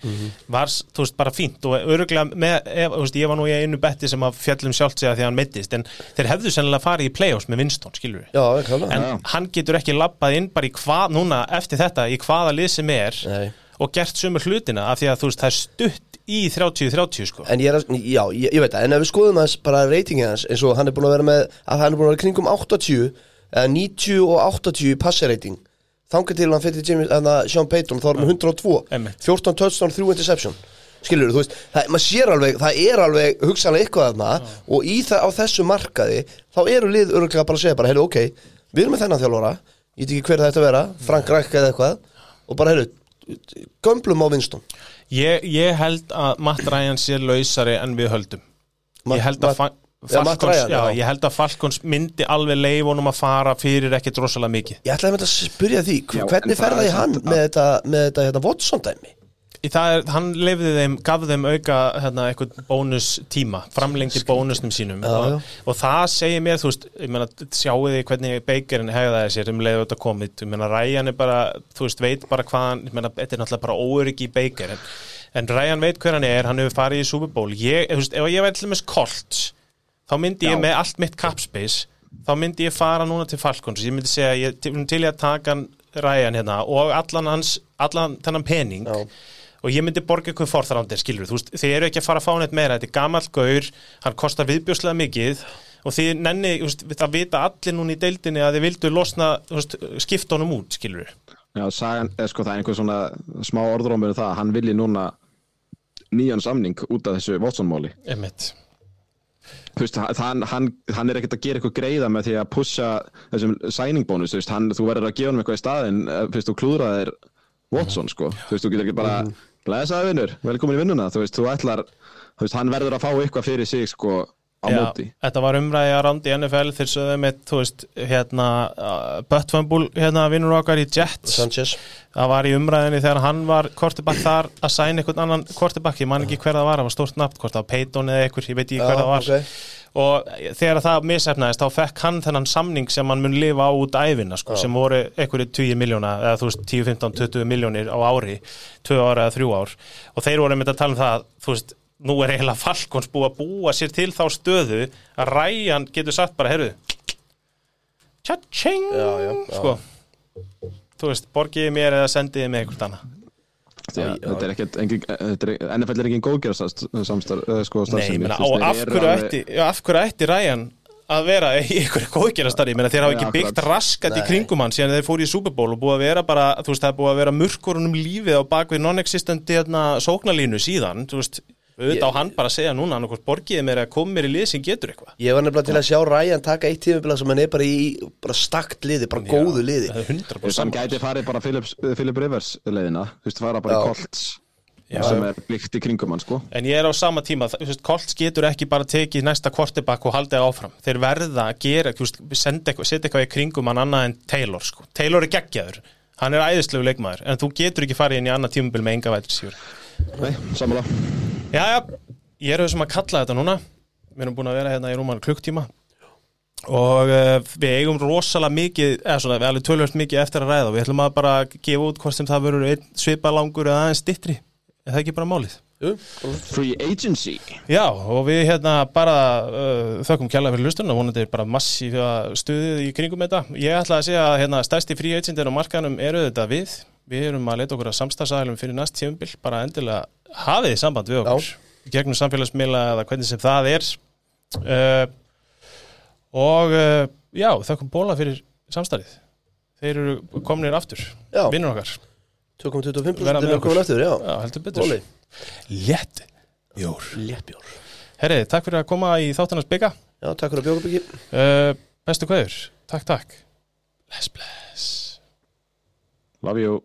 Var, þú veist, bara fínt og öruglega með, ef, þú veist, ég var nú í einu betti sem að fjallum sjálft segja því að hann meittist en þeir hefðu sennilega farið í playoffs með Winston, skilur við Já, klálega. En Já. hann getur ekki labbað inn bara í hvað, núna eftir þetta, í hvaða lið sem er Nei. og gert sömu hlutina af því að þú veist, það er stutt í 30-30 sko. En ég er að, já, ég, ég veit það, en ef við skoðum hans bara reytingið hans, eins og hann er búin að vera með að hann er búin að vera kringum 80 eða 90 og 80 passereyting þangar til hann fyrir James, Sean Payton þá er hann með 102, Einmitt. 14 touchdown 3 interception, skilur þú veist það, maður sér alveg, það er alveg hugsanlega eitthvað þarna og í það á þessu markaði þá eru lið öruglega bara að segja bara, heyrðu, ok, við erum með þennan þjálfara ég veit ekki hver það ætti að vera, Frank Reich eða eitthvað og bara, heyrðu, gömblum á Winston ég, ég held að Matt Ryan sé lausari en við höldum Matt- ég held að Matt- Fa Já, Matt Falcons, Ryan, já, já. ég held að Falcons myndi alveg leifunum að fara fyrir ekkert rosalega mikið Ég ætlaði með að spyrja því, Já, hvernig ferða er í hann með þetta, með þetta hérna, Watson dæmi? Er, hann lefði þeim, gaf þeim auka hérna, eitthvað bónus tíma framlengdi bónusnum sínum Já, og, já. og það segir mér, þú veist ég meina, sjáu þið hvernig Bakerinn hegðaði sér um leiðu þetta komið, ég meina, Ryan er bara þú veist, veit bara hvað hann ég meina, þetta er náttúrulega bara í Baker en, en Ryan veit hver hann er, hann hefur farið í Super Bowl ég, þú veist, ef ég væri til dæmis Colts þá myndi ég Já. með allt mitt capspace þá myndi ég fara núna til Falcons ég myndi segja, ég til, ég að taka Ryan hérna og allan hans allan þennan pening Já. Og ég myndi borga ykkur forþrándir, skilur þú veist, þið eru ekki að fara að fá neitt meira, þetta er gamall gaur hann kostar viðbjóslega mikið og þið nenni, þú veist, það vita allir núna í deildinni að þið vildu losna þú veist, skipta honum út, skilur Já, sagan, sko, það er einhver svona smá orðrómur um það að hann vilji núna nýjan samning út af þessu Watson-máli. Einmitt. Þú veist, hann, hann, hann er ekkert að gera eitthvað greiða með því að pussa þessum signing bónus, þú veist, hann, þú verður að gefa hann eitthvað í staðinn eh, fyrst þú klúðraðir Watson, sko. Þú veist, þú getur ekki bara blæsaði vinnur, velkomin í vinnuna, þú veist, þú ætlar, þú veist, hann verður að fá eitthvað fyrir sig, sko, á Já, móti. þetta var umræði að randi í NFL þeir sögðu með, þú veist, hérna uh, Böttfömbul, hérna vinnur okkar í Jets. Sanchez. Það var í umræðinni þegar hann var kortibakk þar að sæna einhvern annan kortibakk ég man ekki hver það var, það var stórt nafn, hvort það var Peyton eða einhver, ég veit ekki hver það var. ok. Og þegar það misefnaðist þá fekk hann þennan samning sem hann mun lifa á út æfina sko, sem voru einhverju 10 miljóna eða þú veist 10, 15, 20 miljónir á ári 2 ára eða 3 ár. Og þeir voru með að tala um það, þú veist nú er eiginlega Falkons búið að búa sér til þá stöðu að Ryan getur sagt bara, já, já. sko. Þú veist, borgiði mér eða sendiði mig einhvern annað Já, þetta er ekkert, engin, þetta er, NFL er engin góðgerðast samstarf, eh, sko, Nei, starfsemi, ég meina, þú og veist, af þeir eru hverju, alveg- ætti, já, af hverju ætti Ryan að vera í einhverju góðgerastarri, ég meina þeir hafa ekki byggt raskat í Nei. kringum hann síðan þeir fóru í Super Bowl og búið að vera bara, þú veist, það er búið að vera murkurunum lífið á bakvið non-existent hérna, sóknalínu síðan, þú veist, auðvitað á hann bara að segja núna annarkvort borgiði mér að koma mér í lið sem getur eitthvað. Ég var nefnilega til að sjá Ryan taka eitt tímubila sem hann er bara í bara stakt liði, bara góðu liði. Það 100% Þú veist, hann gæti farið bara Philip, Philip Rivers leiðina, þú veist, fara bara Já. í Colts Já. sem er blikt í kringum hann, sko. En ég er á sama tíma, þú veist, Colts getur ekki bara tekið næsta kortibak og haldið áfram. Þeir verða að gera, þú veist, senda eitthvað, setja eitthvað í kringum hann annað en Taylor sko. Taylor er geggjaður, hann er æðislegu leikmaður en þú getur ekki farið inn í annað tímubil með enga vætri síður Nei, sammála Jæja, ég er þessum að kalla þetta núna Við erum búin að vera hérna í rúman klukktíma og uh, við eigum rosalega mikið, eða svona, við alveg tölvöld mikið eftir að ræða og við ætlum að bara gefa út hvort sem það verður einn svipalangur eða aðeins stittri er það ekki bara málið? Jú, Free Agency Já, og við hérna bara uh, þökkum kjærlega fyrir lusturinn og vonandi er bara massífa stuðið í kringum þetta. Ég ætla að segja að hérna, stærsti free agentin á markanum eru þetta við. Við erum að leita okkur að samstagsæðilum fyrir næst tíumbil, bara endilega hafið samband við okkur. Gegnum samfélagsmiðla eða hvernig sem það er. Uh, og uh, já, þökkum bóla fyrir samstarið. Þeir eru komnir aftur, Já. vinnur okkar. 2,25% Verða með er komin eftir, já Já, heldur betur. Óli, Létt. Jór. léttbjór Herri, takk fyrir að koma í þáttanars bygga. Já, takk fyrir að bjóka byggi Uh, bestu kveður, takk takk Bless bless Love you